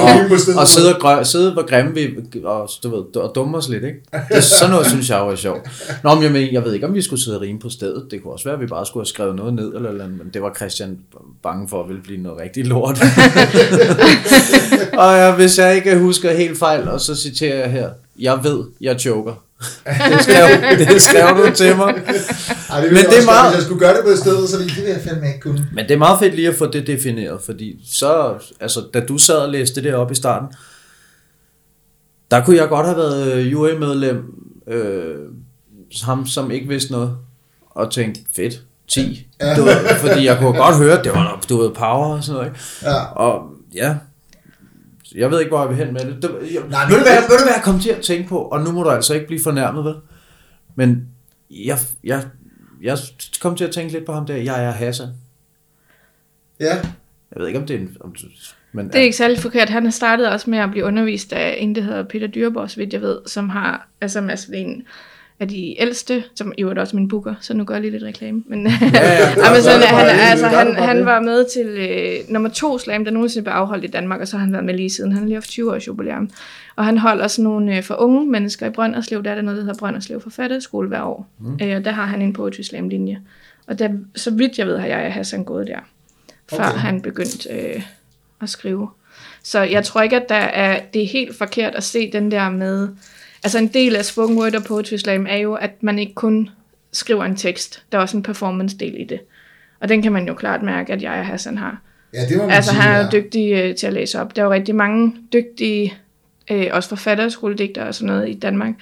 og sidde, og grø, sidde hvor grimme vi, og, du ved, og dumme os lidt, ikke? Det, sådan noget synes jeg er sjovt. Nå, men jeg, men, jeg ved ikke, om vi skulle sidde og rime på stedet. Det kunne også være, at vi bare skulle have skrevet noget ned, eller, eller andet, men det var Christian bange for, at ville blive noget rigtig lort. og ja, hvis jeg ikke husker helt fejl, og så citerer jeg her, jeg ved, jeg choker. det, skrev, det skrev du til mig. Ej, det Men det er meget- Hvis jeg skulle gøre det på stedet, så ville det jeg fandme ikke kunne. Men det er meget fedt lige at få det defineret, fordi så, altså, da du sad og læste det op i starten, der kunne jeg godt have været øh, jury-medlem, øh, ham som ikke vidste noget, og tænkte, fedt, 10. Du ved, fordi jeg kunne godt høre, at det var, du ved, power og sådan noget, ikke? Ja. Og ja, jeg ved ikke, hvor jeg vil hen med det. det jeg, Nej, ved, du, hvad, det- ved du, hvad jeg kom til at tænke på? Og nu må du altså ikke blive fornærmet, vel? Men jeg, jeg, jeg kom til at tænke lidt på ham der, jeg er Hassan. Ja. Jeg ved ikke, om det er en... Om, men, det er ikke særlig forkert. Han har startet også med at blive undervist af en, der hedder Peter Dyrborg, så vidt jeg ved, som har, altså, altså en af de ældste, som i øvrigt også min booker, så nu gør jeg lige lidt reklame. Men, ja, ja, men sådan, han, altså, han, han var med til øh, nummer to slam, der nogensinde blev afholdt i Danmark, og så har han været med lige siden. Han har lige haft 20 års jubilæum. Og han holder sådan nogle øh, for unge mennesker i Brønderslev, der er der noget, der hedder Brønderslev Forfatterskole hver år. Mm. Øh, og der har han en poetry slam linje. Og der, så vidt jeg ved, har jeg og Hassan gået der, før Okay. han begyndte øh, at skrive. Så jeg tror ikke, at der er, det er helt forkert at se den der med... Altså en del af spoken word og poetry slam er jo, at man ikke kun skriver en tekst. Der er også en performance-del i det. Og den kan man jo klart mærke, at jeg og Hassan har. Ja, det må man Altså sige, han er jo ja. dygtig øh, til at læse op. Der er jo rigtig mange dygtige, øh, også forfatterskoledigtere og sådan noget i Danmark,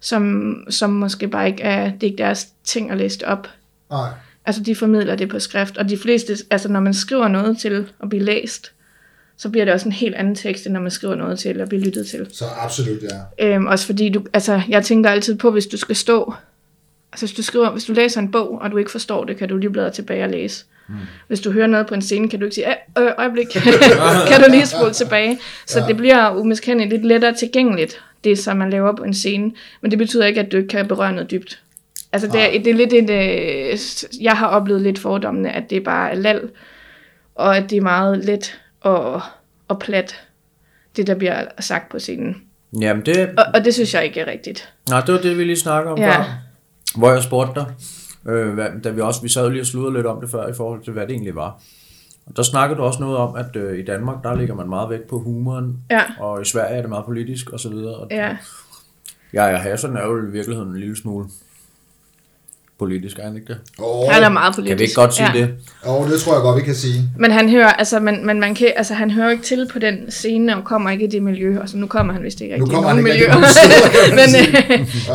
som, som måske bare ikke er, det er ikke deres ting at læse det op. Nej. Altså de formidler det på skrift, og de fleste, altså når man skriver noget til at blive læst, så bliver det også en helt anden tekst, end når man skriver noget til at blive lyttet til. Så absolut, ja. Øhm, også fordi du, altså jeg tænker altid på, hvis du skal stå, altså hvis du skriver, hvis du læser en bog, og du ikke forstår det, kan du lige bladre tilbage og læse. Mm. Hvis du hører noget på en scene, kan du ikke sige, "Øh, øjeblik, kan du lige spole tilbage. Så Ja. det bliver umiskendeligt lidt lettere tilgængeligt, det som man laver på en scene. Men det betyder ikke, at du ikke kan berøre noget dybt. Altså det er, det er lidt et, øh, jeg har oplevet lidt fordommene, at det bare er lal, og at det er meget let og, og plat, det der bliver sagt på scenen. Jamen, det, Og, og det synes jeg ikke er rigtigt. nej, det var det, vi lige snakkede om Ja. før. Hvor jeg spurgte dig, øh, hvad, da vi også, vi sad lige og sludrede lidt om det før, i forhold til, hvad det egentlig var. Og der snakkede du også noget om, at øh, i Danmark, der ligger man meget vægt på humoren, Ja. og i Sverige er det meget politisk, og så videre. Og Ja, Ja, ja, Hassan er jo i virkeligheden en lille smule politisk, er han ikke det? Oh, han er meget politisk. Kan vi ikke godt sige ja. det? oh, det tror jeg godt, vi kan sige. Men han hører, altså, men, men man kan, altså, han hører ikke til på den scene, og kommer ikke i det miljø. Altså, nu kommer han vist ikke rigtig i kommer nogen miljøer. man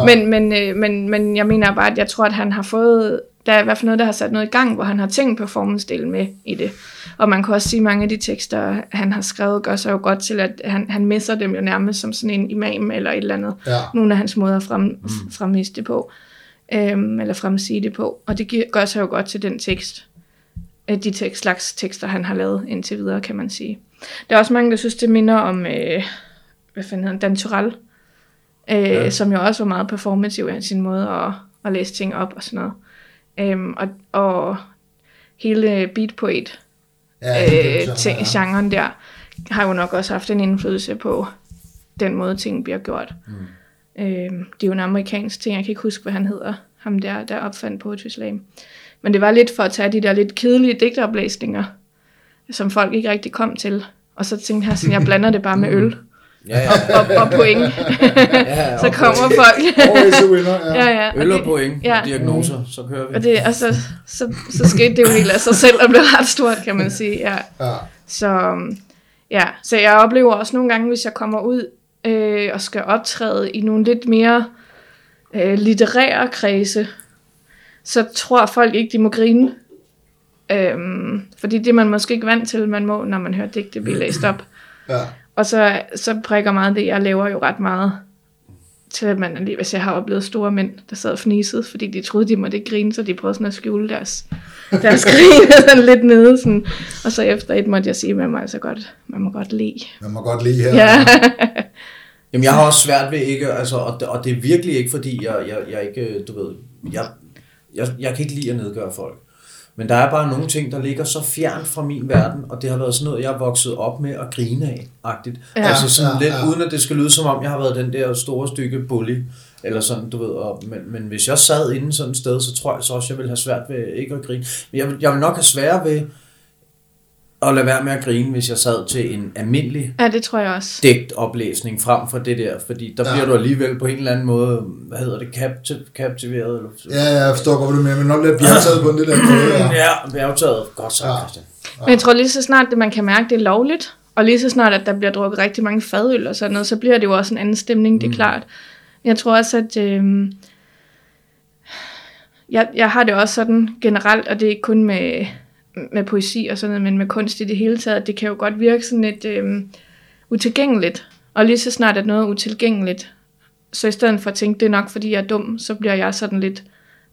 men, øh, men, men, øh, men, men jeg mener bare, at jeg tror, at han har fået, der er i hvert fald noget, der har sat noget i gang, hvor han har tænkt performance-delen med i det. Og man kan også sige, at mange af de tekster, han har skrevet, gør sig jo godt til, at han, han misser dem jo nærmest som sådan en imam eller et eller andet. Ja. Nogle af hans måder at frem, mm. fremvise det på, øhm, eller fremsige det på. Og det gør sig jo godt til den tekst, øh, de tekst, slags tekster, han har lavet indtil videre, kan man sige. Der er også mange, der synes, det minder om, øh, hvad fanden hedder han, Dan Turell, øh, ja. som jo også var meget performativ i sin måde at, at læse ting op og sådan noget. Øhm, og, og hele beatpoet Ja, øh, ting, ja. genren der, har jo nok også haft en indflydelse på den måde, ting bliver gjort. Mm. Øhm, det er jo en amerikansk ting, jeg kan ikke huske, hvad han hedder, ham der, der opfandt Poetry Slam. Men det var lidt for at tage de der lidt kedelige digteoplæsninger, som folk ikke rigtig kom til. Og så tænkte jeg sådan, jeg blander det bare med øl Ja, ja, ja. og, og point. ja, så kommer folk. Winner, ja. ja, ja. Øl og det- point, Ja. ja. diagnoser, så kører vi. Og, det, og så, så, så skete det jo helt af sig selv og blev ret stort, kan man sige. Ja. ja. Så, øhm, ja. så jeg oplever også nogle gange, hvis jeg kommer ud øh, og skal optræde i nogle lidt mere øh, litterære kredse, så tror folk ikke, de må grine. Øhm, fordi det er man måske ikke vant til, man må, når man hører digte blive læst op. ja. Og så, så prikker meget det, jeg laver jo ret meget til, at man alligevel, hvis jeg har oplevet store mænd, der sad og fnisede, fordi de troede, de måtte ikke grine, så de prøvede sådan at skjule deres, deres grin sådan lidt nede. Sådan. Og så efter et måtte jeg sige, at man må altså godt, man må godt le. Man må godt lide her. Ja. Jamen, jeg har også svært ved ikke, altså, og, det, og det er virkelig ikke, fordi jeg, jeg, jeg ikke, du ved, jeg, jeg, jeg kan ikke lide at nedgøre folk. Men der er bare nogle ting, der ligger så fjernt fra min verden, og det har været sådan noget, jeg er vokset op med at grine af, agtigt. Ja. Altså sådan Ja, lidt, ja. uden at det skal lyde som om, jeg har været den der store stykke bully, eller sådan, du ved, og, men, men hvis jeg sad inde sådan et sted, så tror jeg så også, jeg ville have svært ved ikke at grine. Men jeg, vil- jeg vil nok have svært ved at lade være med at grine, hvis jeg sad til en almindelig ja, det tror jeg også. digtoplæsning frem for det der, fordi der Ja. ja. bliver du alligevel på en eller anden måde, hvad hedder det, capti- captiveret? Eller, Ja, ja, jeg forstår godt, hvad du mener, men nok lidt bjergtaget på en lidt anden måde. Ja. ja, bjergtaget. Godt så, Ja. Christian. Men jeg tror lige så snart, at man kan mærke, at det er lovligt, og lige så snart, at der bliver drukket rigtig mange fadøl og sådan noget, så bliver det jo også en anden stemning, det er klart. Jeg tror også, at øh, jeg, jeg har det også sådan generelt, og det er ikke kun med, med poesi og sådan noget, men med kunst i det hele taget, det kan jo godt virke sådan lidt øh, utilgængeligt. Og lige så snart, at noget er utilgængeligt, så i stedet for at tænke, det er nok fordi jeg er dum, så bliver jeg sådan lidt,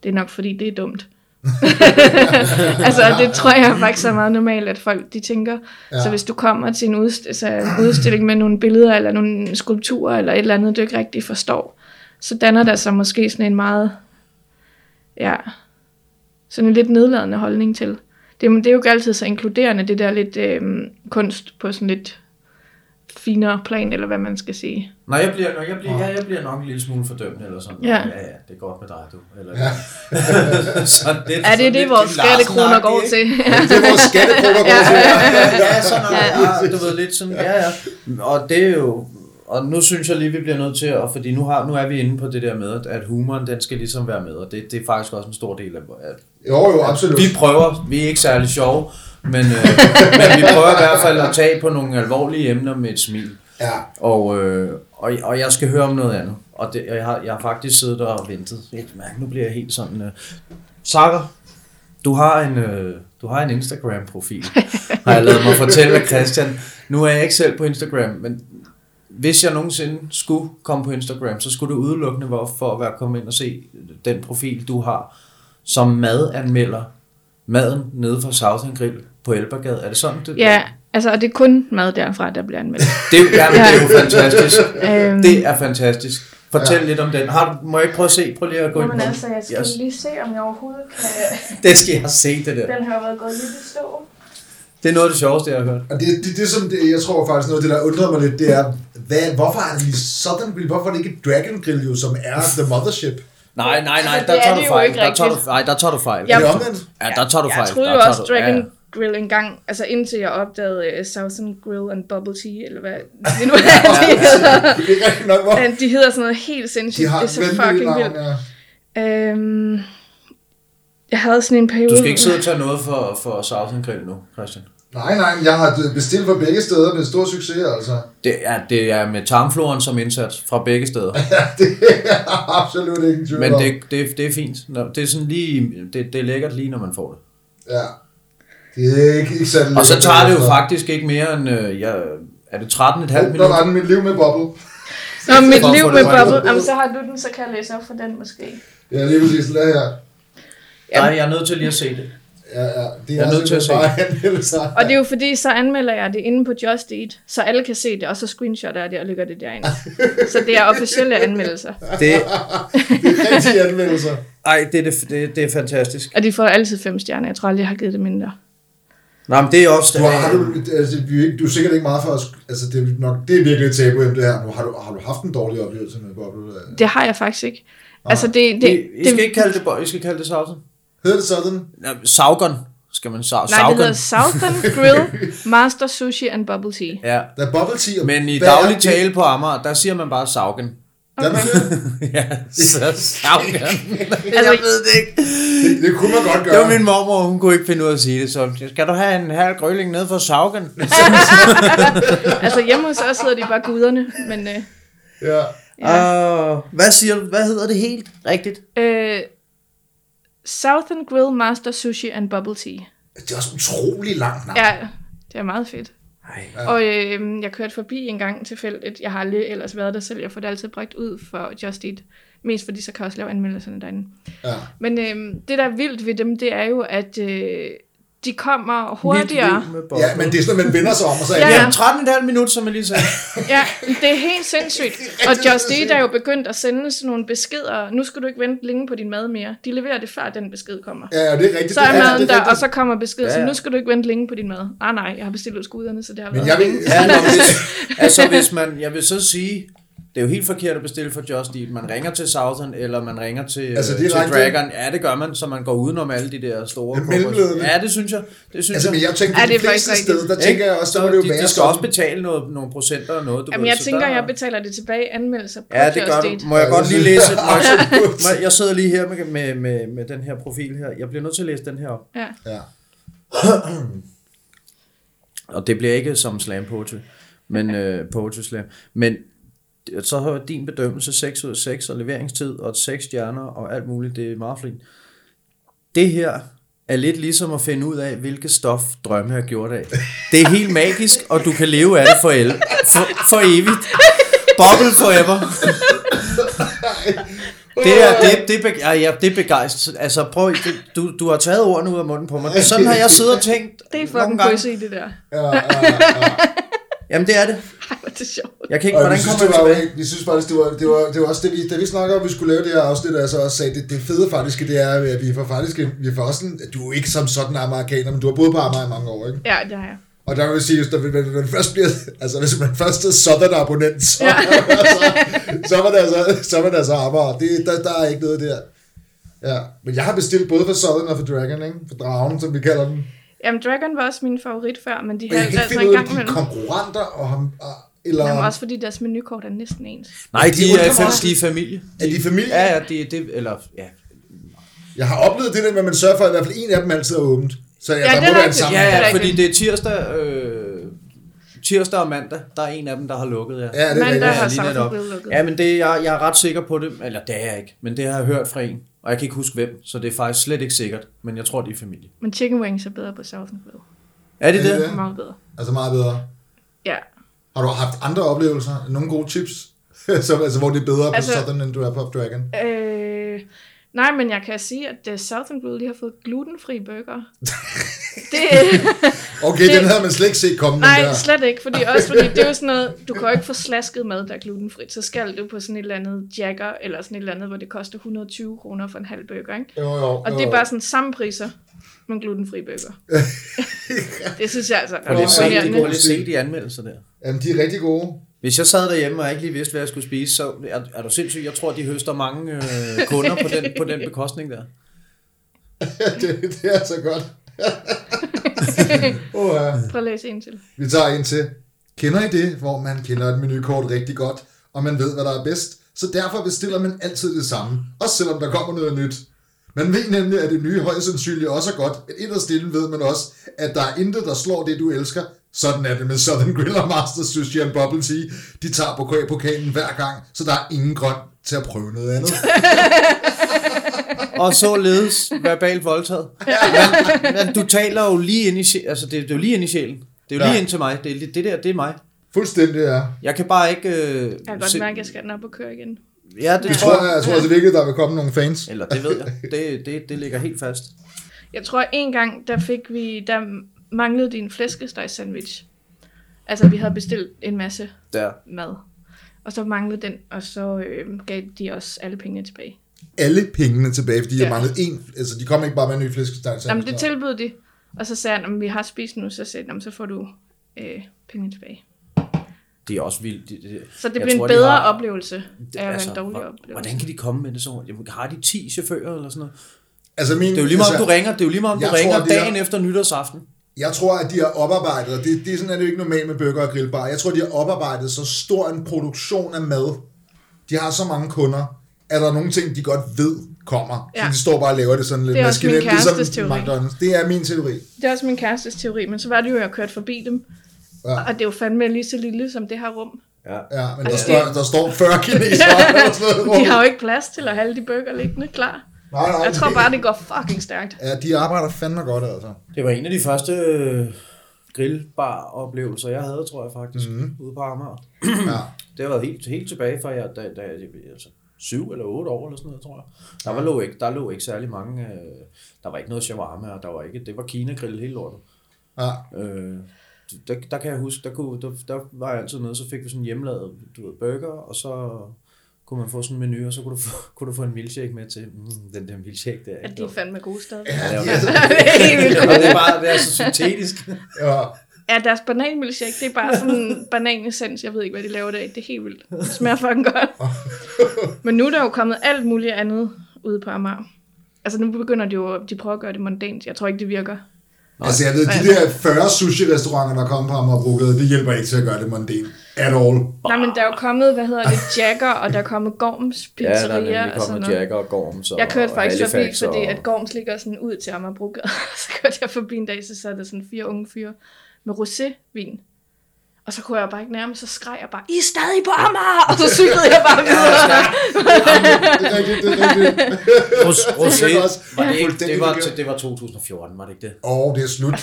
det er nok fordi det er dumt. altså, det tror jeg faktisk er meget normalt, at folk de tænker. Ja. Så hvis du kommer til en udst- altså, en udstilling med nogle billeder, eller nogle skulpturer, eller et eller andet, du ikke rigtig forstår, så danner der sig måske sådan en meget, ja, sådan en lidt nedladende holdning til. Det, er- det er jo ikke altid så inkluderende, det der lidt øh, kunst på sådan lidt finere plan, eller hvad man skal sige. Nej, jeg bliver, jeg bliver, ja, jeg bliver nok en lille smule fordømmende, eller sådan. Ja. ja, ja, det er godt med dig, du. Eller, ja. sådan, det, Er det det, vores skattekroner går til? Det er vores skattekroner, går til. ja, sådan noget. Ja, du ved, lidt sådan, ja, ja. Og det er jo, og nu synes jeg lige, vi bliver nødt til at, fordi nu, har, nu er vi inde på det der med, at- at humoren, den skal ligesom være med, og det, det er faktisk også en stor del af, af Jo, jo, absolut. vi prøver, vi er ikke særlig sjove, men, øh, men vi prøver i hvert fald at tage på nogle alvorlige emner med et smil. Ja, Og, øh, og, og jeg skal høre om noget andet. Og det, jeg, har, jeg har faktisk siddet der og ventet. Jeg kan mærke, nu bliver jeg helt sådan... Øh. Sakker, du har en, øh, du har en Instagram-profil, har jeg lavet mig fortælle af Christian. Nu er jeg ikke selv på Instagram, men hvis jeg nogensinde skulle komme på Instagram, så skulle det udelukkende være for at være kommet ind og se den profil, du har, som madanmelder maden nede fra Southern Grill på Elbergade. Er det sådan? Det, Ja, altså, og det er kun mad derfra, der bliver anmeldt. Det, jamen, det er jo fantastisk. Øhm, Det er fantastisk. Fortæl ja. lidt om den. Har du, må jeg ikke prøve at se? Prøv lige at gå ind på altså, jeg skal Yes. lige se, om jeg overhovedet kan... Det skal jeg se, det der. Den har jo været gået lidt i stå. Det er noget af det sjoveste, jeg har hørt. og det, det, det som det, jeg tror faktisk noget af det, der undrer mig lidt, det er, hvad, hvorfor er det lige Southern Grill? Hvorfor er det ikke Dragon Grill, jo, som er the mothership? Nej, nej, nej, Altså, der det er tager du fejl. ikke Der tager du, nej, der tager du fejl. Ja. Er det omvendt? Ja, der tager du fejl. Jeg troede jo også Dragon ja. Grill engang, altså indtil jeg opdagede uh, Southern Grill and Bubble Tea, eller hvad det nu er, de hedder. Det er ikke rigtig nok, hvor Men De hedder sådan noget helt de sindssygt. har Det er så fucking vildt. ja. Øhm, jeg havde sådan en periode... Du skal ikke sidde og tage noget for, for Southern Grill nu, Christian. Nej, nej, men jeg har bestilt fra begge steder med stor succes, altså. Det er, det er med tarmfloren som indsats fra begge steder. Ja, det er absolut ingen tvivl Men det, det, det er fint. Det er sådan lige, det, det er lækkert lige, når man får det. Ja. Det er ikke, ikke særlig Og så tager det jo altså. faktisk ikke mere end, øh, ja, er det 13,5 Oh, der minutter? var den mit liv med boble. Nå, mit liv med rigtigt. Jamen, så har du den, så kan jeg læse op for den måske. Ja, lige præcis. Lad her. Nej, jeg er nødt til lige at se det. Ja, ja. Det Jeg er nødt til at se anmeldelser. Og det er jo fordi, så anmelder jeg det inde på Just Eat, så alle kan se det, og så screenshotter jeg det og lægger det derind. så det er officielle anmeldelser. Det, Det er rigtige anmeldelser. ej, det, er det, det, det er fantastisk. Og de får altid fem stjerner. Jeg tror aldrig, jeg har givet det mindre. Nej, men det er også... Du, har, har du, altså, er du er sikkert ikke meget for Altså, det er, nok, det er virkelig et tabu det her. Nu, har, du, har du haft en dårlig oplevelse med boble? Det har jeg faktisk ikke. Altså, det, det, Det, I, I skal det, ikke kalde det, I skal kalde det sausen. Hedder det sådan? Ja, Saugon Skal man sa- Nej, det hedder? Southern Grill, Master Sushi and Bubble Tea. Ja, Der er bubble tea. og- men i daglig tale på Amager, der siger man bare saugen. Det? ja, så saugen. Altså, jeg ved det ikke. Det, det kunne man godt gøre. Det var min mormor, hun kunne ikke finde ud af at sige det, så skal du have en halv grøling ned for saugen? altså hjemme hos os hedder de bare guderne, men øh, Ja. ja. Uh, hvad siger du? Hvad hedder det helt rigtigt? Øh, Southern Grill Master Sushi and Bubble Tea. Det er også utrolig langt navn. Ja, det er meget fedt. Ej. Og øh, jeg kørte forbi en gang tilfældigt. Jeg har aldrig ellers været der selv. Jeg får det altid bragt ud for Just Eat. Mest fordi, så kan jeg også lave anmeldelserne derinde. Ja. Men øh, det, der er vildt ved dem, det er jo, at øh, de kommer hurtigere. ja, men det er sådan, at man vender sig om, og så er Ja, ja. Ja, 13,5 minutter, som jeg lige sagde. Ja, det er helt sindssygt. Og Just Eat er jo begyndt at sende sådan nogle beskeder. Nu skal du ikke vente længe på din mad mere. De leverer det, før den besked kommer. ja, det er rigtigt. Så er ja, maden det der, rigtigt. og så kommer beskeden, Ja, så ja. nu skal du ikke vente længe på din mad. Ah nej, jeg har bestilt hos guderne, så det har Men været jeg vil. Ja, hvis, altså hvis man, jeg vil så sige, det er jo helt forkert at bestille for Just Eat. Man ringer til Southern, eller man ringer til, Altså, altså, til? Dragon. Ja, det gør man, så man går udenom alle de der store er mellemledende. Ja, det synes jeg. Det synes Altså, men jeg. jeg tænker, Ja, på det de er fleste faktisk steder, der tænker jeg også, så må det jo de, være de skal sådan. også betale noget, nogle procenter og noget. Du Jamen, ved, jeg så tænker, der- jeg betaler det tilbage anmeldelser på Ja, det gør Just du. Eat. Må jeg godt lige læse? jeg. Må jeg, må jeg, jeg sidder lige her med, med, med, med den her profil her. Jeg bliver nødt til at læse den her op. Ja. Ja. Og det bliver ikke som slam poetry, men øh, poetry slam. Men så har din bedømmelse 6 ud af 6 og leveringstid og 6 stjerner og alt muligt. Det er meget fint. Det her er lidt ligesom at finde ud af, hvilket stof drømme har gjort af. Det er helt magisk, og du kan leve af det for, el- for, for evigt. Bubble forever. Det er, det, det, er be- ja, det er begejstret. Altså prøv, det, du, du har taget ordene ud af munden på mig. Sådan har jeg siddet og tænkt Det er fucking poesi, det der. Ja, ja, ja. Jamen det er det. Ej, hvor er det sjovt. Jeg kan ikke, Og hvordan vi synes, kommer det jeg var, tilbage? vi synes faktisk, det var, det var, det var også det, vi, da vi snakker om, vi skulle lave det her afsnit, altså også sagde, det, det fede faktisk, det er, at vi får faktisk, vi får også en, du er ikke som sådan amerikaner, men du har boet på Amager i mange år, ikke? Ja, det har jeg. Og der vil jeg sige, at hvis man først bliver, altså hvis man først er sådan abonnent, så, Ja. så, så, var det altså, så var det altså Amager. Det, der, der er ikke noget der. Ja, men jeg har bestilt både for Southern og for Dragon, ikke? For Dragen, som vi kalder den. Jamen, Dragon var også min favorit før, men de har altså ikke en finde ud gang imellem. konkurrenter, og ham, og, eller Jamen, også fordi deres menukort er næsten ens. Nej, De de, er, også. de er familie. er de familie? Ja, ja, de, det, eller, ja. Jeg har oplevet det der med, at man sørger for, at i hvert fald en af dem altid er åbent. Så ja, Ja, der det må være en sammen. Ja, det er ja, fordi det er tirsdag, øh, tirsdag og mandag, der er en af dem, der har lukket, ja. Ja, det er Mandag rigtigt. har. Grill lukket. Ja, men det, jeg, jeg er ret sikker på det, eller det er jeg ikke, men det har jeg hørt fra en, og jeg kan ikke huske hvem, så det er faktisk slet ikke sikkert, men jeg tror, de er familie. Men chicken wings er bedre på Southern Grill. Er det Er det det? det? Meget bedre. Altså meget bedre. Ja. Har du haft andre oplevelser? Nogle gode tips? så, altså, hvor det er bedre på Altså- Southern end du er på Dragon? Øh, nej, men jeg kan sige, at uh, Southern Grill, de har fået glutenfri burger. det, Okay, det- den havde man slet ikke set komme, nej, der. slet ikke, fordi også fordi det er jo sådan noget, du kan jo ikke få slasket mad, der er glutenfrit, så skal du på sådan et eller andet Jagger, eller sådan et eller andet, hvor det koster 120 kroner for en halv burger, ikke? Jo, jo, Og det er bare sådan samme priser, men glutenfri burger. det synes jeg altså er Prøv lige at se, de, imponerende. prøv lige at se de anmeldelser der. Jamen, de er rigtig gode. Hvis jeg sad derhjemme og ikke lige vidste, hvad jeg skulle spise, så er, er du sindssyg. Jeg tror, de høster mange øh, kunder på den, på den bekostning der. det, det er så godt. oh, ja. Prøv at læse en til. Vi tager en til. Kender I det, hvor man kender et menukort rigtig godt, og man ved, hvad der er bedst? Så derfor bestiller man altid det samme, også selvom der kommer noget nyt. Man ved nemlig, at det nye højst sandsynligt også er godt, men inderst inde ved man også, at der er intet, der slår det, du elsker. Sådan er det med Southern Grill og Master Sushi and Bubble Tea. De tager på pokalen hver gang, så der er ingen grund til at prøve noget andet. Og således verbalt voldtaget. Men, men du taler jo lige ind i sjælen. Altså, det, det er jo lige ind i sjælen. Det er jo Ja. lige ind til mig. Det, er- det der, det er mig. Fuldstændig, ja. Jeg kan bare ikke... Øh, Jeg kan godt mærke, at jeg skal den op og køre igen. Ja, det Jeg tror jeg, jeg tror altså virkelig, der vil komme nogle fans. Eller det ved jeg. Det, det, det ligger helt fast. Jeg tror, en gang, der fik vi, der manglede din flæskesteg sandwich. Altså, vi havde bestilt en masse Der. mad. Og så manglede den, og så øh, gav de os alle pengene tilbage. Alle pengene tilbage, fordi ja. Ja. jeg manglede en. Altså, de kom ikke bare med en ny flæskesteg. Jamen, det tilbød de. Og så sagde han, at vi har spist nu, så sagde han, så får du øh, pengene tilbage. Det er også vildt. Det, det, Så det jeg bliver en tror, de bedre har- oplevelse det, af altså, en dårlig hvor- oplevelse. Hvordan kan de komme med det så? Jamen, har de 10 chauffører eller sådan noget? Altså min, Det er jo lige meget, om altså, du ringer, det er jo lige meget, om du jeg tror, ringer det er- dagen efter nytårsaften. Jeg tror, at de har oparbejdet, og det, det er sådan, at det jo ikke normalt med burger og grillbar. Jeg tror, de har oparbejdet så stor en produktion af mad. De har så mange kunder, at der er nogle ting, de godt ved kommer. Ja. Ja. Så de står bare og laver det sådan lidt Det er også min maskinelt, ligesom kærestes teori. McDonald's. Det er min teori. Det er også min kærestes teori, men så var det jo, at jeg kørte forbi dem. Ja. Og det er jo fandme lige så lille som det her rum. Ja. Ja, men der, Altså, står, der står 40 kinesere. noget. De har jo ikke plads til at have alle de bøger liggende klar. Nej, nej, Jeg tror bare, det går fucking stærkt. Ja, de arbejder fandme godt, altså. Det var en af de første øh, grillbar-oplevelser, jeg havde, tror jeg faktisk, mm. ude på Amager. Ja. Det har været helt, helt tilbage fra jeg, da, da jeg altså, syv eller otte år eller sådan noget, tror jeg. Der, var, lå, ikke, der lå ikke særlig mange, øh, der var ikke noget shawarma, og der var ikke, det var Kina-grill hele lortet. Ja. Øh, der, der kan jeg huske, der, kunne, der, der var jeg altid noget, så fik vi sådan hjemmelavet du ved, burger, og så kunne man få sådan en menu, og så kunne du få, kunne du få en milkshake med til. Mm, den der milkshake der. At de er fandme gode stadig. Ja. Og det er bare det er så syntetisk. ja. Ja, deres bananmilkshake, det er bare sådan en bananessens. Jeg ved ikke, hvad de laver det af. Det er helt vildt. Det smager fucking godt. Men nu er der jo kommet alt muligt andet ude på Amager. Altså nu begynder de jo, de prøver at gøre det mondant. Jeg tror ikke, det virker. Altså, jeg ved, de der 40 sushi-restauranter, der kommer på Amagerbrogade, det hjælper ikke til at gøre det mondæn. At all. Nej, men der er jo kommet, hvad hedder det, Jagger, og der er kommet Gorms Ja, der er Pizzeria nemlig og kommet. Jacker og Gorms og Jeg kørte faktisk forbi, fordi at Gorms ligger sådan ud til Amagerbrogade. så kørte jeg forbi en dag, så sad der sådan fire unge fyre med rosévin. Og så kunne jeg bare ikke nærme, så skreg jeg bare, I er stadig på Amager! Og så cyklede jeg bare videre. Det er rigtigt, det er rigtigt. Rosé, også var det, ikke, det, var, det var 2014, var det ikke det? Åh, oh, det er slut.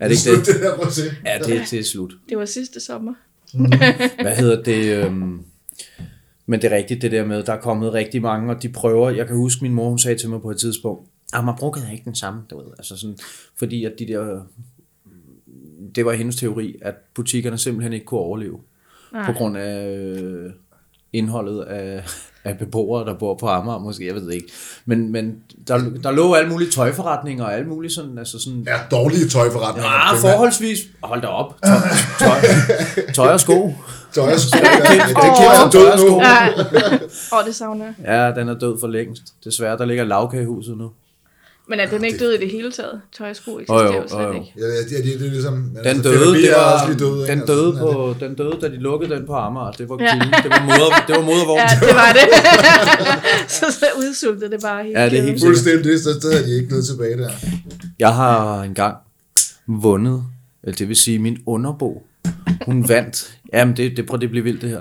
Er det ikke slut, det? det der rosé. Ja, det, det er slut. Det var sidste sommer. Hvad hedder det? Øhm, men det er rigtigt, det der med, der er kommet rigtig mange, og de prøver, jeg kan huske, min mor, hun sagde til mig på et tidspunkt, at man bruger ikke den samme, du ved, altså sådan, fordi at de der, det var hendes teori, at butikkerne simpelthen ikke kunne overleve, Nej. på grund af øh, indholdet af, af beboere, der bor på Amager, måske, jeg ved det ikke. Men, men der, der lå alle mulige tøjforretninger og alle mulige sådan, altså sådan, Ja, dårlige tøjforretninger. Ah, primært. forholdsvis. Hold da op. Tøj, tøj, tøj og sko. Tøj og sko. ja. Det Åh, er død nu. Åh, oh, det savner jeg. Ja, den er død for længst. Desværre, der ligger lavkagehuset nu. Men er den ikke død i det hele taget? Tøj og sko eksisterer Jo, jo jo, slet jo, jo. ikke. Ja, det, er, det er ligesom... Den altså, døde, Fedder B det var, også den, Altså, døde sådan er på, den døde, da de lukkede den på Amager. Det var Ja. kilden. Det var moder, det var modervogn. Ja, det var det. så, så udsultede det bare helt. Ja, det er helt det. Fuldstændig, så så havde de ikke noget tilbage der. Jeg har engang vundet, eller det vil sige min underbo, hun vandt. Jamen, det, det, prøv, det bliver vildt det her.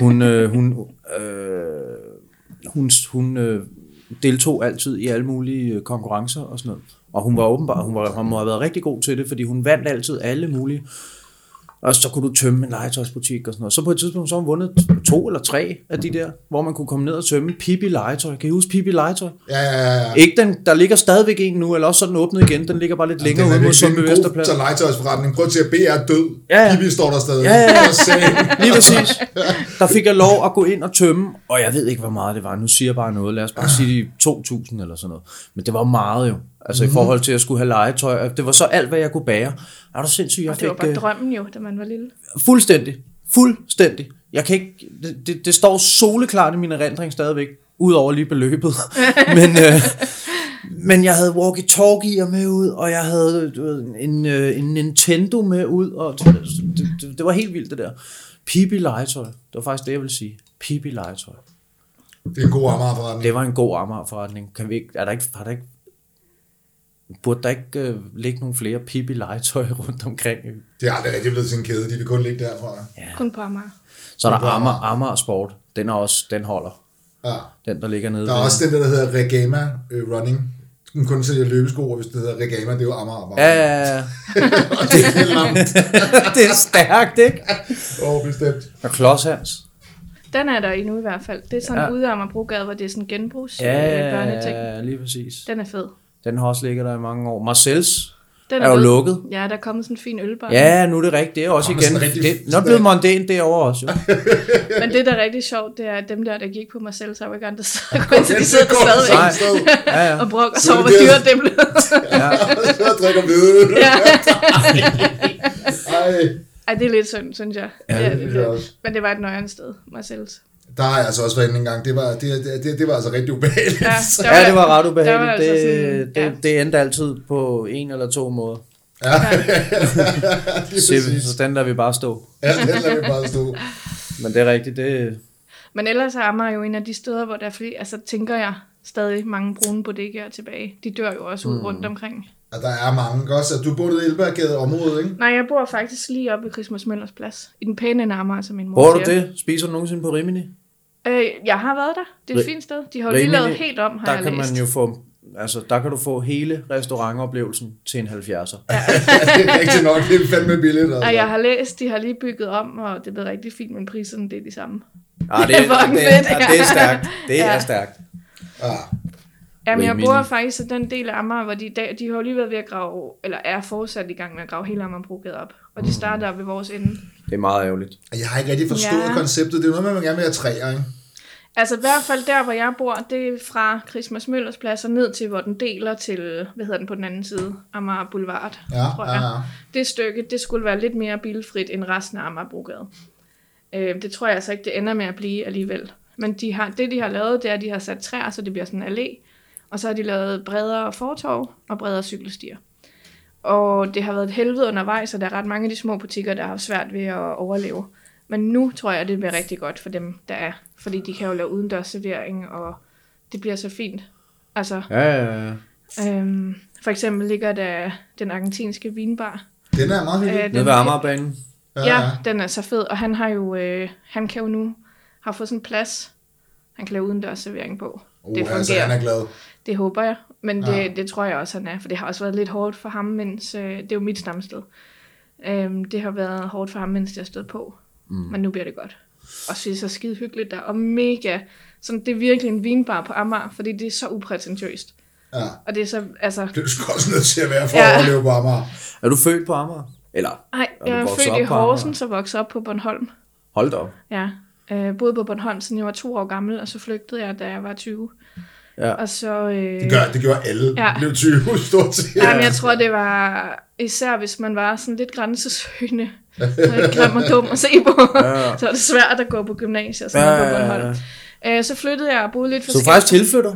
Hun, øh, hun, øh, hun, hun øh, deltog altid i alle mulige øh, konkurrencer og sådan noget. Og hun var åbenbart, hun, var, hun må have været rigtig god til det, fordi hun vandt altid alle mulige. Og så kunne du tømme en legetøjsbutik og sådan noget. Så på et tidspunkt så har hun vundet to eller tre af de der, hvor man kunne komme ned og tømme Pippi Legetøj. Kan I huske Pippi Legetøj? Ja, ja, ja. Ikke den, der ligger stadigvæk en nu, eller også så er den åbnet igen. Den ligger bare lidt længere Den ude er mod Sundby en god Vesterplads. til legetøjsforretning. Prøv at se, at B er død. Ja, ja. Pippi står der stadig. Ja, ja, ja. Lige præcis. Der fik jeg lov at gå ind og tømme, og jeg ved ikke, hvor meget det var. Nu siger jeg bare noget. Lad os bare sige 2.000 eller sådan noget. Men det var meget jo. Altså Mhm. mm-hmm. i forhold til at skulle have legetøj. Det var så alt, hvad jeg kunne bære. Er du sindssygt, jeg Og det var fik bare øh, drømmen jo, da man var lille. fuldstændig. Fuldstændig. Jeg kan ikke, det, det, det står soleklart i min erindring stadigvæk, udover lige beløbet. men, øh, men jeg havde walkie-talkier med ud, og jeg havde du ved, en, øh, en Nintendo med ud, og det, det, det, det var helt vildt det der. Pippi legetøj. Det var faktisk det, jeg ville sige. Pippi legetøj. Det er en god Amager-forretning. Det var en god Amager-forretning. Kan vi ikke, er der ikke, har der ikke, burde der ikke øh, ligge nogle flere Pippi legetøj rundt omkring? Det er aldrig rigtig blevet til en kæde. De vil kun ligge der, tror jeg. Kun på Amager. Så er der Amager, Amager Sport. Den er også, den holder. Ja. Den, der ligger nede Der er ved- også den der, der hedder Regama øh, Running. Den kun sælger løbesko, og hvis det hedder Regama, det er jo Amager. Ja, ja, ja. det er det er stærkt, ikke? Åh, oh, bestemt. Og Klods Den er der endnu i hvert fald. Det er sådan Ja. ja. ude af Amagerbrogade, hvor det er sådan genbrugs Ja, øh, børneting. ja, lige præcis. Den er fed. Den har også ligget der i mange år. Marcells Den er jo fed. lukket. Ja, der er kommet sådan en fin ølbar. Ja, nu er det rigtigt. Det er også igen. rigtig- Det, nu er det blevet mondænt derovre også, jo. Men det, der er rigtig sjovt, det er, at dem der, der gik på Marcel, så er jo ikke andre steder. Kun så de sidder der stadigvæk sted. Ja, ja. og brokker Så sig over, hvor det er- dyrt det blev. Så drikker hvide. ja. Ej. Ej, det er lidt synd, synes jeg. Ja, Ja, det synes jeg også. Men det var et nøjere sted, Marcels. Der har jeg altså også været inde en gang. Det var, det, det, det, det var altså rigtig ubehageligt. Ja, der Ja, det var ret ubehageligt. var altså det, sådan- ja. det, det endte altid på en eller to måder. Ja, lige Så, så den der vi bare stå. Ja, den lader vi bare stå. Men det er rigtigt, det, Men ellers er Amager jo en af de steder, hvor der er flere, altså tænker jeg, stadig mange brune bodegaer tilbage. De dør jo også ud mm. rundt omkring. Og der er mange også. Du bor i Elbergade område, ikke? Nej, jeg bor faktisk lige oppe ved Christmas Møllers plads. I den pæne Amager, som min mor Hvor du siger. det? Spiser du nogensinde på Rimini? Øh, jeg har været der. Det er et Ri- fint sted. De har jo lige lavet helt om, har der jeg kan læst. man jo få, altså der kan du få hele restaurantoplevelsen til en 70'er. Ja. det er rigtig nok. Det er fandme billigt. Altså. Og jeg har læst, de har lige bygget om, og det blev rigtig fint, men priserne det er de samme. Ah, det, er det, det, fucking det, ja, det er stærkt. Det Ja. er stærkt. Ah, Jamen, jeg bor faktisk den del af Amager, hvor de, i dag, de har jo lige været ved at grave, eller er fortsat i gang med at grave hele Amagerbrogade op. Og Mm. de starter ved vores ende. Det er meget ærgerligt. jeg har ikke rigtig forstået Ja. konceptet. Det er noget med, at man gerne vil have træer, ikke? Altså i hvert fald der, hvor jeg bor, det er fra Christmas Møllers plads og ned til, hvor den deler til, hvad hedder den på den anden side, Amager Boulevard, Ja, tror ja, jeg. ja. Det stykke, det skulle være lidt mere bilfrit end resten af Amagerbrogade. Øh, det tror jeg altså ikke, det ender med at blive alligevel. Men de har, det, de har lavet, det er, at de har sat træer, så det bliver sådan en allé. Og så har de lavet bredere fortov og bredere cykelstier. Og det har været et helvede undervejs, og der er ret mange af de små butikker, der har haft svært ved at overleve. Men nu tror jeg, det bliver rigtig godt for dem, der er. Fordi de kan jo lave udendørs servering, og det bliver så fint. Altså, Ja, ja, ja. øhm, for eksempel ligger der den argentinske vinbar. Den er meget hyggelig. Øh, Nede ved Amagerbanen. Ja, Ja, den er så fed, og han har jo, øh, han kan jo nu har fået sådan en plads, han kan lave udendørs servering på. Uh, det altså, fungerer. han er glad. Det håber jeg, men det, Ja. det tror jeg også, han er, for det har også været lidt hårdt for ham, mens, øh, det er jo mit stamsted. Øhm, det har været hårdt for ham, mens det har stået på, mm. men nu bliver det godt. Og så er det så skide hyggeligt der, og mega, sådan, det er virkelig en vinbar på Amager, fordi det er så uprætentiøst. Ja. Og det er så, altså, Det er du sgu også nødt til at være for Ja. at overleve på Amager. Er du født på Amager? Eller, nej, jeg er født i? Horsens og vokset op på Bornholm. hold da op. Ja, øh, boede på Bornholm, siden jeg var to år gammel, og så flygtede jeg, da jeg var 20. Ja. Og så... Øh, Det, gør, det gjorde alle. Ja. Ja. Blev 20 stort set. Ja. Jamen, jeg tror, det var især, hvis man var sådan lidt grænsesøgende, og lidt grim og dum at se på, Ja. så var det svært at gå på gymnasiet og sådan Ja, noget på ja, ja. Bornholm. Øh, så flyttede jeg og boede lidt Så du er faktisk tilflytter?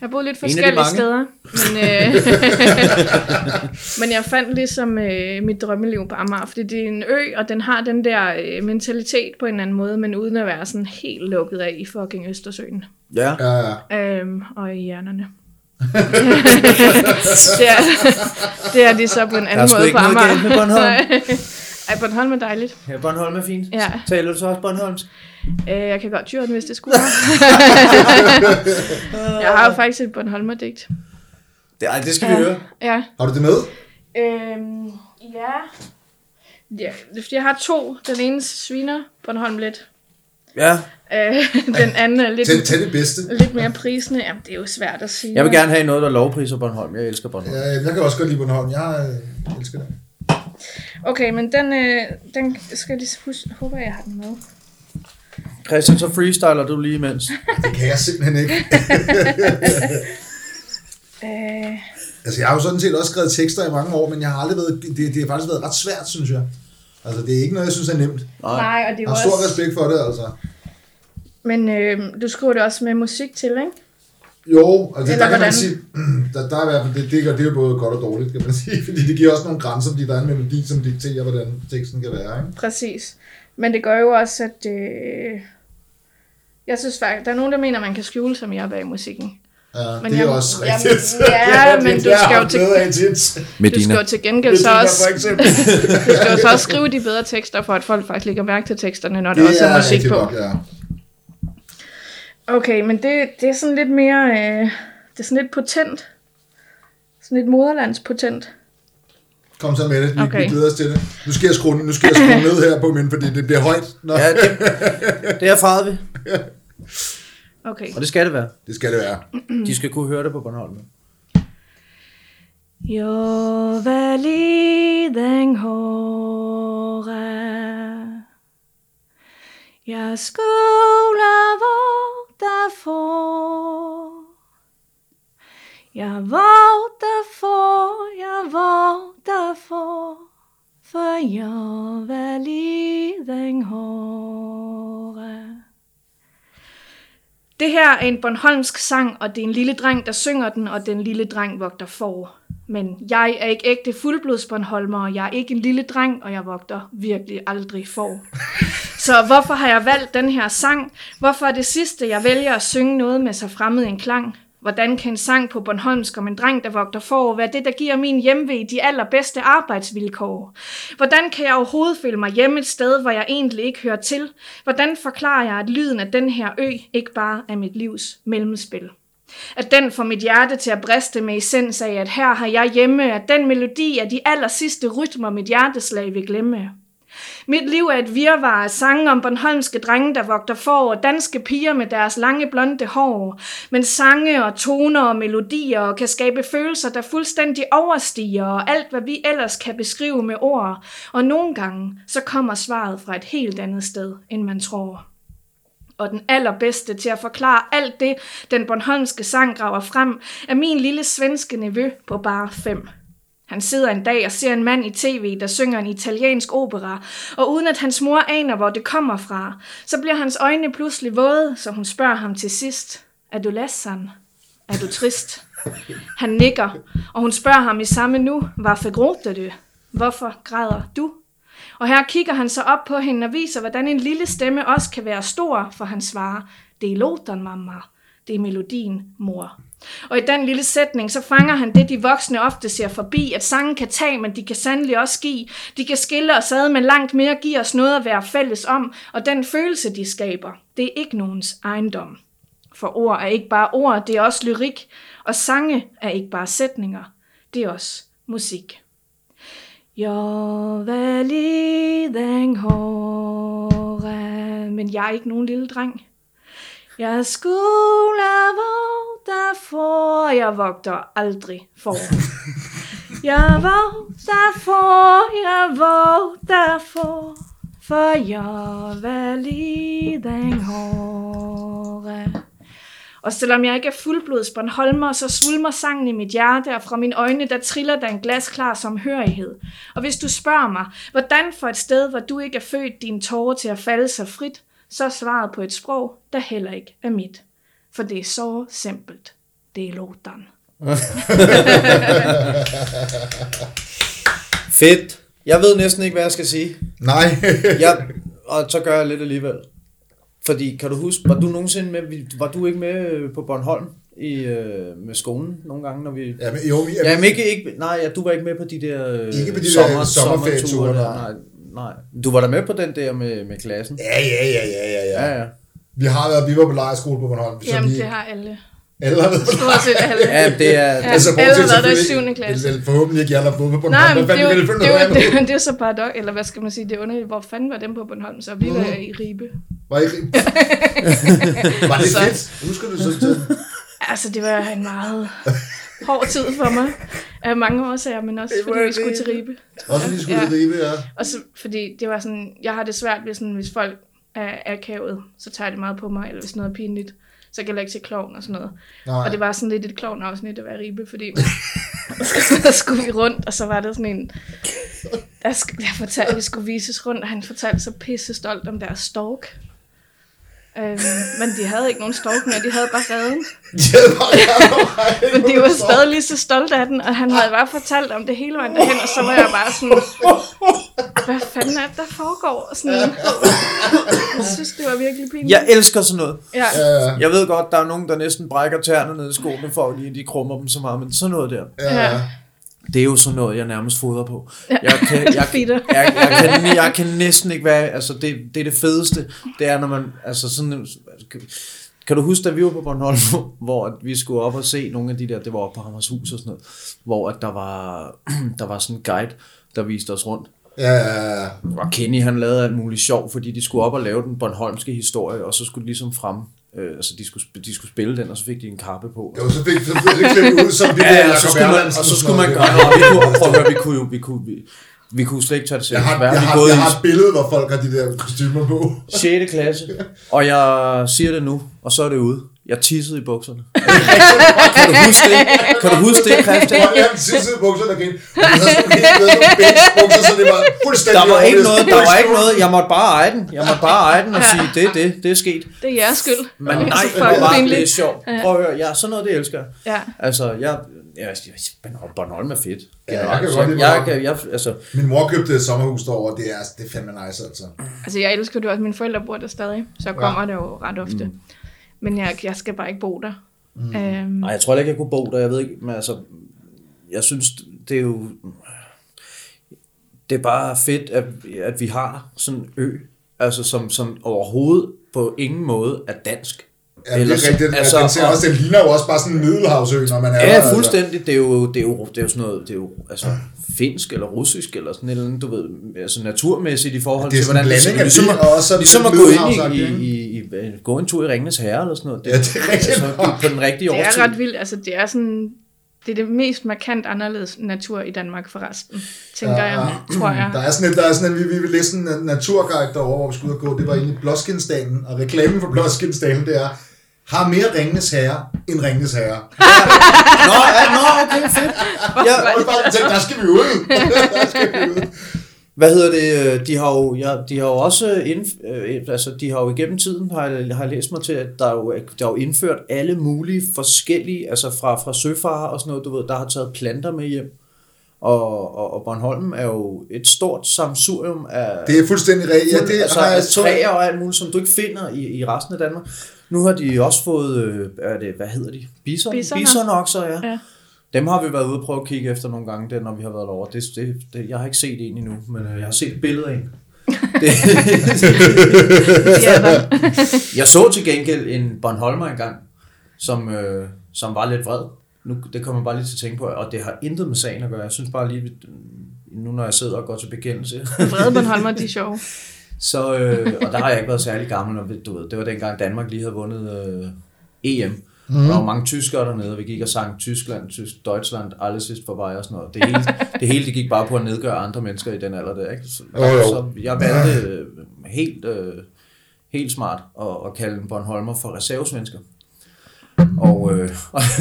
Jeg boede lidt forskellige steder. Men, øh, men jeg fandt ligesom øh, mit drømmeliv på Amager, fordi det er en ø, og den har den der øh, mentalitet på en anden måde, men uden at være sådan helt lukket af i fucking Østersøen. Ja. Ja, ja. Øhm, og i hjernerne. det, er, det er de så på en Der er anden sgu måde ikke på noget Amager. galt med Bornholm. Ej, Bornholm er dejligt. Ja, Bornholm er fint. Ja. Taler du så også Bornholmsk? Øh, jeg kan godt tyre den, hvis det skulle jeg har jo faktisk et Bornholmer-digt. Det, ej, det skal vi høre. Ja. Har du det med? Øhm, ja. ja. det er fordi, Jeg har to. Den ene sviner Bornholm lidt. Ja. Øh, den anden er lidt, Tag, tag det bedste. lidt mere prisende. Jamen, det er jo svært at sige. Jeg vil gerne have noget, der lovpriser Bornholm. Jeg elsker Bornholm. Ja, jeg kan også godt lide Bornholm. Jeg øh, elsker det. Okay, men den, øh, den skal jeg lige huske. Jeg håber, jeg har den med. Christian, så freestyler du lige imens. Det kan jeg simpelthen ikke. Øh, Altså, jeg har jo sådan set også skrevet tekster i mange år, men jeg har aldrig været, det, det har faktisk været ret svært, synes jeg. Altså, det er ikke noget, jeg synes er nemt. Nej. nej, og det er Jeg har stor også... respekt for det, altså. Men øh, du skriver det også med musik til, ikke? Jo, det, Eller der kan man hvordan? sige, der, der er i hvert fald, det, det, gør- det er jo både godt og dårligt, kan man sige, fordi det giver også nogle grænser, fordi der er en melodi, som dikterer, hvordan teksten kan være, ikke? Præcis. Men det gør jo også, at... Øh, jeg synes faktisk, der er nogen, der mener, at man kan skjule sig mere bag musikken. Ja, Men det er jeg- også jamen, rigtigt. ja, men du skal jo til-. Du skal jo til gengæld Det så også, du skal jo så også skrive de bedre tekster, for at folk faktisk lægger mærke til teksterne, når der Det også er er musik på. nok, ja. Okay, men det, det er sådan lidt mere... Øh, det er sådan lidt potent. Sådan lidt moderlandspotent. Kom så med det, vi, okay. Vi glæder os til det. Nu skal jeg skrue, nu skal jeg skrue ned her på min, fordi det bliver højt. Nå, Ja, det, det erfarede vi. Okay. Og det skal det være. det skal det være. De skal kunne høre det på Bornholm. Jag väl i den håre Jag derfor. Jeg få Jag jeg få, jag for jeg var jag den håre Det her er en Bornholmsk sang, og det er en lille dreng, der synger den, og den lille dreng vogter for. Men jeg er ikke ægte fuldblods Bornholmer, og jeg er ikke en lille dreng, og jeg vogter virkelig aldrig for. Så hvorfor har jeg valgt den her sang? Hvorfor er det sidste, jeg vælger at synge noget med så fremmed en klang? Hvordan kan en sang på Bornholmsk om en dreng, der vogter for, være det, der giver min hjemve de allerbedste arbejdsvilkår? Hvordan kan jeg overhovedet føle mig hjemme et sted, hvor jeg egentlig ikke hører til? Hvordan forklarer jeg, at lyden af den her ø ikke bare er mit livs mellemspil? At den får mit hjerte til at briste med essens af, at her har jeg hjemme, at den melodi er de aller sidste rytmer, mit hjerteslag vil glemme. Mit liv er et virvar af sange om Bornholmske drenge, der vogter for, og danske piger med deres lange blonde hår. Men sange og toner og melodier kan skabe følelser, der fuldstændig overstiger, og alt hvad vi ellers kan beskrive med ord. Og nogle gange, så kommer svaret fra et helt andet sted, end man tror og den allerbedste til at forklare alt det, den Bornholmske sang graver frem, er min lille svenske nevø på bare fem. Han sidder en dag og ser en mand i tv, der synger en italiensk opera, og uden at hans mor aner, hvor det kommer fra, så bliver hans øjne pludselig våde, så hun spørger ham til sidst, er du ledsen? Er du trist? Han nikker, og hun spørger ham i samme nu, hvorfor gråter du? Hvorfor græder du? Og her kigger han så op på hende og viser, hvordan en lille stemme også kan være stor, for han svarer, det er låten, mamma. Det er melodien, mor. Og i den lille sætning, så fanger han det, de voksne ofte ser forbi, at sangen kan tage, men de kan sandelig også give. De kan skille os ad, men langt mere give os noget at være fælles om, og den følelse, de skaber, det er ikke nogens ejendom. For ord er ikke bare ord, det er også lyrik, og sange er ikke bare sætninger, det er også musik. Jeg var den hårde, men jeg er ikke nogen lille dreng. Jeg skulle vogte for, jeg vogter aldrig for. Jeg vogter for, jeg vogter for, for jeg var liden hårde. Og selvom jeg ikke er fuldblods Bornholmer, så svulmer sangen i mit hjerte, og fra mine øjne, der triller der en glasklar samhørighed. Og hvis du spørger mig, hvordan for et sted, hvor du ikke er født, dine tårer til at falde så frit, så er svaret på et sprog, der heller ikke er mit. For det er så simpelt. Det er låten. Fedt. Jeg ved næsten ikke, hvad jeg skal sige. Nej. Jeg, og så gør jeg lidt alligevel. Fordi, kan du huske, var du nogensinde med, var du ikke med på Bornholm i, øh, med skolen nogle gange, når vi... ja, men, jo, vi, Ja, men ikke, ikke, nej, ja, du var ikke med på de der øh, Ikke på de der sommerferieture, der. nej. Nej. Du var der med på den der med, med klassen? ja, ja, ja, ja, ja, ja. Ja, ja. Vi har været, vi var på lejerskole på Bornholm. så Jamen, vi, det har alle. alle har været på Stort set alle. Ja, det er... Ja. Det, Altså, alle har været der i selvfølgelig- syvende klasse. Vel, Forhåbentlig ikke der har boet på Bornholm. Nej, men det er, jo, det, det er det, jo, det er så paradox, eller hvad skal man sige, det er underligt, hvor fanden var dem på Bornholm, så vi var i Ribe. Var, I, var det Så- fedt? Husker du sådan til? Altså, det var en meget hård tid for mig, af mange årsager, men også fordi vi skulle til Ribe. Også fordi vi skulle Ja. til Ribe, ja. Og så, fordi det var sådan, jeg har det svært ved sådan, hvis folk er akavet, så tager det meget på mig, eller hvis noget er pinligt, så kan jeg ikke se klovn og sådan noget. Nej. Og det var sådan lidt et klovn afsnit at være i Ribe, fordi der skulle vi rundt, og så var der sådan en, der sk- jeg fortalte, at vi skulle vises rundt, og han fortalte så pisse stolt om deres stork. Øhm, men de havde ikke nogen mere, de havde bare redden. De havde bare Men de var stadig lige så stolte af den, og han havde bare fortalt om det hele vejen derhen, og så var jeg bare sådan, hvad fanden er det, der foregår? Sådan, jeg synes, det var virkelig pinligt. jeg elsker sådan noget. Ja. Jeg ved godt, der er nogen, der næsten brækker tæerne ned i skoene, for at de, krummer dem så meget, men sådan noget der, ja. Det er jo sådan noget, jeg nærmest fodrer på. Jeg kan, jeg, Feeder. jeg, jeg, kan, jeg kan næsten ikke være, altså det, det er det fedeste, det er når man, altså sådan, kan du huske, da vi var på Bornholm, hvor at vi skulle op og se nogle af de der, det var oppe på Hammershus og sådan noget, hvor at der var, der var sådan en guide, der viste os rundt. Ja, ja, ja. Og Kenny han lavede alt muligt sjov, fordi de skulle op og lave den Bornholmske historie, og så skulle de ligesom frem, øh, altså de skulle, de skulle spille den, og så fik de en kappe på. Jo, så fik så blev det ud som det der Ja, og Jacob så skulle man, og så skulle man gøre, noget. og vi kunne, prøv at høre, vi kunne jo, vi kunne, vi, vi kunne slet ikke tage det Jeg seriøst. har, Hvad jeg, vi har, jeg har et billede, hvor folk har de der kostymer på. 6. klasse, og jeg siger det nu, og så er det ude. Jeg tissede i bukserne. kan du huske det? Kan du huske det, Christian? Jeg tissede i der igen. Og så skulle helt med så det var fuldstændig Der var ikke noget, der var ikke noget. Jeg måtte bare eje den. Jeg måtte bare eje den og sige, det er det, det er sket. Det er jeres skyld. Men nej, det var bare, det er sjovt. Prøv at høre, ja, sådan noget, det elsker jeg. Ja. Altså, jeg, jeg, jeg Bornholm er fedt. Ja, jeg kan godt lide jeg, Bornholm. jeg, altså, Min mor købte et sommerhus derovre, det er, det er fandme nice, altså. Altså, jeg elsker det også. Mine forældre bor der stadig, så kommer det jo ret ofte. Men jeg, jeg skal bare ikke bo der. Mm. Øhm, Nej, jeg tror ikke, jeg kunne bo der. Jeg ved ikke, men altså, jeg synes, det er jo, det er bare fedt, at, at vi har sådan en ø, altså som, som overhovedet på ingen måde er dansk. Ja, det er rigtigt. Altså, den, ser og- også, den ligner jo også bare sådan en middelhavsø, når man er der, Ja, altså. fuldstændig. Det er jo, det er jo, det er jo sådan noget, det er jo altså, finsk eller russisk eller sådan et eller andet, du ved, altså naturmæssigt i forhold Det er til, hvordan blanding af ligesom, det, at- og også ligesom at gå ind i, i, i, i, gå en tur i Ringens Herre eller sådan noget. Ja, det er rigtigt. Altså, på den rigtige det årstid. er ret vildt. Altså, det er sådan... Det er det mest markant anderledes natur i Danmark forresten, tænker Ja, jeg, tror jeg. Der er sådan et, der er sådan en, vi, vi vil læse en naturguide derovre, hvor vi skulle ud og gå. Det var inde i Blåskinsdalen, og reklamen for Blåskinsdalen, det er, har mere Ringenes Herre end Ringenes Herre. Nå, ja, nå, okay, fedt. Ja, Og jeg bare tænkte, der skal vi ud. der skal vi ud. Hvad hedder det? De har jo, ja, de har jo også indf, øh, altså, de har jo igennem tiden, har jeg, har jeg læst mig til, at der er jo, der er jo indført alle mulige forskellige, altså fra, fra søfarer og sådan noget, du ved, der har taget planter med hjem. Og, og, og Bornholm er jo et stort samsurium af, Det er fuldstændig rigtigt. Ja, det altså, har jeg så... træer og alt muligt, som du ikke finder i, i resten af Danmark. Nu har de også fået, øh, er det, hvad hedder de? Bison? Bisoner. Bisonokser, ja. Ja. Dem har vi været ude og prøve at kigge efter nogle gange, det, når vi har været derovre. Det, det, det, jeg har ikke set en endnu, men øh, jeg har set et billede af en. Det, der, jeg så til gengæld en Bornholmer engang, som, øh, som var lidt vred. Nu, det kommer jeg bare lige til at tænke på, og det har intet med sagen at gøre. Jeg synes bare lige, nu når jeg sidder og går til bekendelse, Vrede Bornholmer, de er sjove. så, øh, og der har jeg ikke været særlig gammel, og du ved, det var dengang Danmark lige havde vundet øh, EM. Mm. Der var mange tyskere dernede, og vi gik og sang Tyskland, Tysk, Deutschland, alle sidst for vej og sådan noget. Det hele, det hele det gik bare på at nedgøre andre mennesker i den alder der. Ikke? Så, jo. så jeg valgte øh, helt, øh, helt smart at, at kalde en Bornholmer for reservesvensker. Og øh,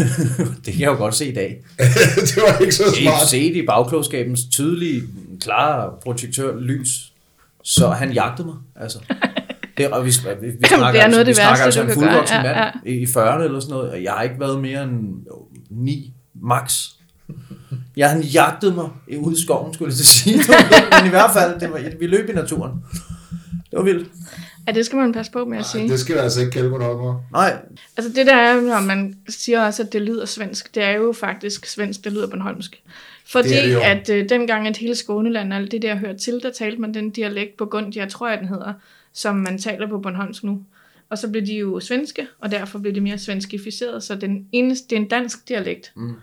det kan jeg jo godt se i dag. det var ikke så Det smart. set i bagklogskabens tydelige, klare projektør lys. Så han jagtede mig, altså. Det, og vi, vi, vi snakker, Det er noget af vi det snakker værste, altså du en kan gøre. Ja, mand i i 40'erne eller sådan noget, og jeg har ikke været mere end jo, 9 max. Jeg han jagtede mig ude i skoven, skulle jeg til at sige. Men i hvert fald, det var, vi løb i naturen. Det var vildt. Ja, det skal man passe på med at sige. Det skal vi altså ikke kalde på nok Nej, Altså det der er, når man siger også, at det lyder svensk, det er jo faktisk svensk, det lyder bornholmsk. Fordi Det det jo. at øh, dengang, at hele Skåneland og alt det der hørte til, der talte man den dialekt på Gundia, tror jeg den hedder, som man taler på Bornholmsk nu. Og så blev de jo svenske, og derfor blev det mere svenskificeret, så den eneste, det er en dansk dialekt, mm.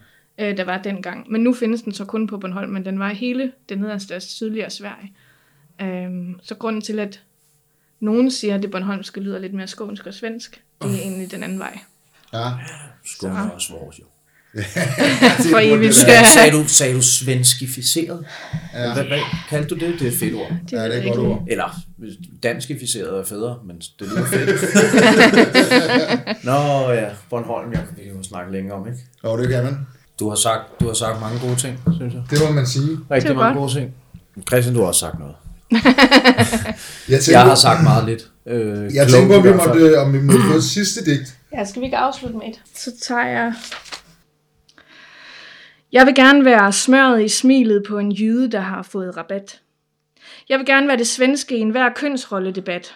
øh, der var dengang. Men nu findes den så kun på Bornholm, men den var i hele det nederste og sydligere Sverige. Øhm, så grunden til, at nogen siger, at det bornholmske lyder lidt mere skånsk og svensk, det er egentlig den anden vej. Ja. skåne er også vores jo. For evigt Ja, sagde, du, sagde du svenskificeret? Ja. Hvad, hvad kaldte du det? Det er et fedt ord. Ja, det er et godt ord. Eller danskificeret er federe, men det lyder fedt. Nå ja, Bornholm, jeg, vi kan jo snakke længere om, ikke? Jo, det kan man. Du har sagt, du har sagt mange gode ting, synes jeg. Det må man sige. Rigtig Det mange godt. gode ting. Christian, du har også sagt noget. Jeg tænker, Jeg har sagt meget lidt. Øh, jeg tænker om vi måtte, om vi måtte få et sidste digt. Ja, skal vi ikke afslutte med et? Så tager jeg... Jeg vil gerne være smøret i smilet på en jyde, der har fået rabat. Jeg vil gerne være det svenske i enhver kønsrolledebat.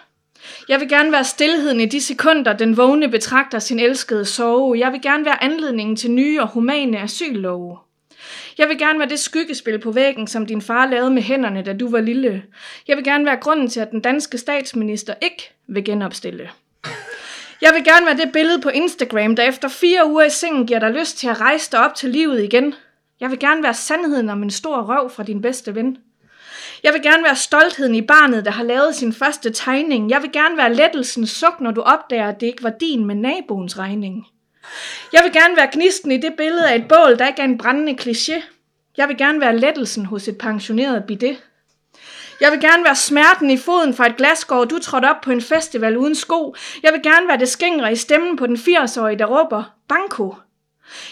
Jeg vil gerne være stillheden i de sekunder, den vågne betragter sin elskede sove. Jeg vil gerne være anledningen til nye og humane asyllove. Jeg vil gerne være det skyggespil på væggen, som din far lavede med hænderne, da du var lille. Jeg vil gerne være grunden til, at den danske statsminister ikke vil genopstille. Jeg vil gerne være det billede på Instagram, der efter fire uger i sengen giver dig lyst til at rejse dig op til livet igen. Jeg vil gerne være sandheden om en stor røv fra din bedste ven. Jeg vil gerne være stoltheden i barnet, der har lavet sin første tegning. Jeg vil gerne være lettelsens suk, når du opdager, at det ikke var din, men naboens regning. Jeg vil gerne være gnisten i det billede af et bål, der ikke er en brændende kliché. Jeg vil gerne være lettelsen hos et pensioneret bidet. Jeg vil gerne være smerten i foden fra et glasgård, du trådte op på en festival uden sko. Jeg vil gerne være det skængre i stemmen på den 80-årige, der råber, banko.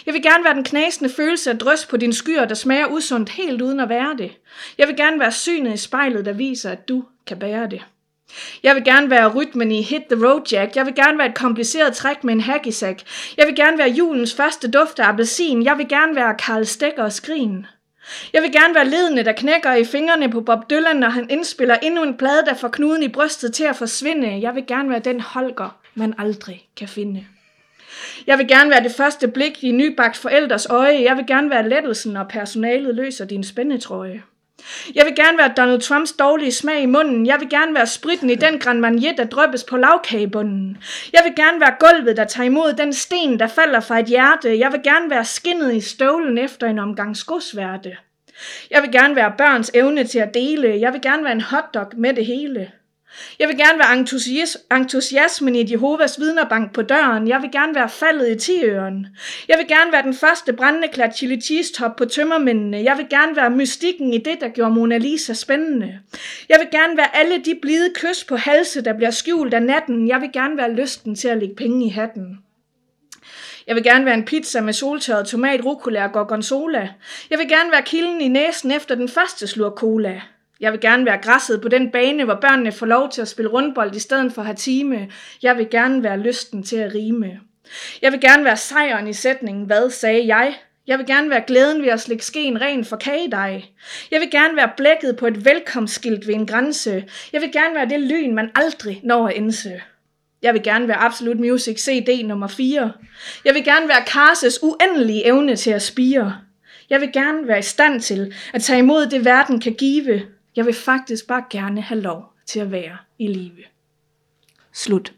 Jeg vil gerne være den knasende følelse af drøs på din skyer, der smager usundt helt uden at være det. Jeg vil gerne være synet i spejlet, der viser, at du kan bære det. Jeg vil gerne være rytmen i Hit the Road Jack. Jeg vil gerne være et kompliceret træk med en hackisack. Jeg vil gerne være julens første duft af appelsin. Jeg vil gerne være Karl Stegger og skrin. Jeg vil gerne være ledende, der knækker i fingrene på Bob Dylan, når han indspiller endnu en plade, der får knuden i brystet til at forsvinde. Jeg vil gerne være den Holger, man aldrig kan finde. Jeg vil gerne være det første blik i nybagt forældres øje. Jeg vil gerne være lettelsen, når personalet løser din spændetrøje. Jeg vil gerne være Donald Trumps dårlige smag i munden. Jeg vil gerne være spritten i den Grand Marnier, der drøbes på lavkagebunden. Jeg vil gerne være gulvet, der tager imod den sten, der falder fra et hjerte. Jeg vil gerne være skinnet i støvlen efter en omgang skosværte. Jeg vil gerne være børns evne til at dele. Jeg vil gerne være en hotdog med det hele. Jeg vil gerne være entusias- entusiasmen i Jehovas vidnerbank på døren. Jeg vil gerne være faldet i tiøren. Jeg vil gerne være den første brændende klat chili cheese top på tømmermændene. Jeg vil gerne være mystikken i det, der gjorde Mona Lisa spændende. Jeg vil gerne være alle de blide kys på halse, der bliver skjult af natten. Jeg vil gerne være lysten til at lægge penge i hatten. Jeg vil gerne være en pizza med soltørret tomat, rucola og gorgonzola. Jeg vil gerne være kilden i næsen efter den første slur cola. Jeg vil gerne være græsset på den bane, hvor børnene får lov til at spille rundbold i stedet for at have time. Jeg vil gerne være lysten til at rime. Jeg vil gerne være sejren i sætningen, hvad sagde jeg? Jeg vil gerne være glæden ved at slikke skeen ren for kagedej. Jeg vil gerne være blækket på et velkomstskilt ved en grænse. Jeg vil gerne være det lyn, man aldrig når at indse. Jeg vil gerne være Absolut Music CD nummer 4. Jeg vil gerne være Karses uendelige evne til at spire. Jeg vil gerne være i stand til at tage imod det, verden kan give. Jeg vil faktisk bare gerne have lov til at være i live. Slut.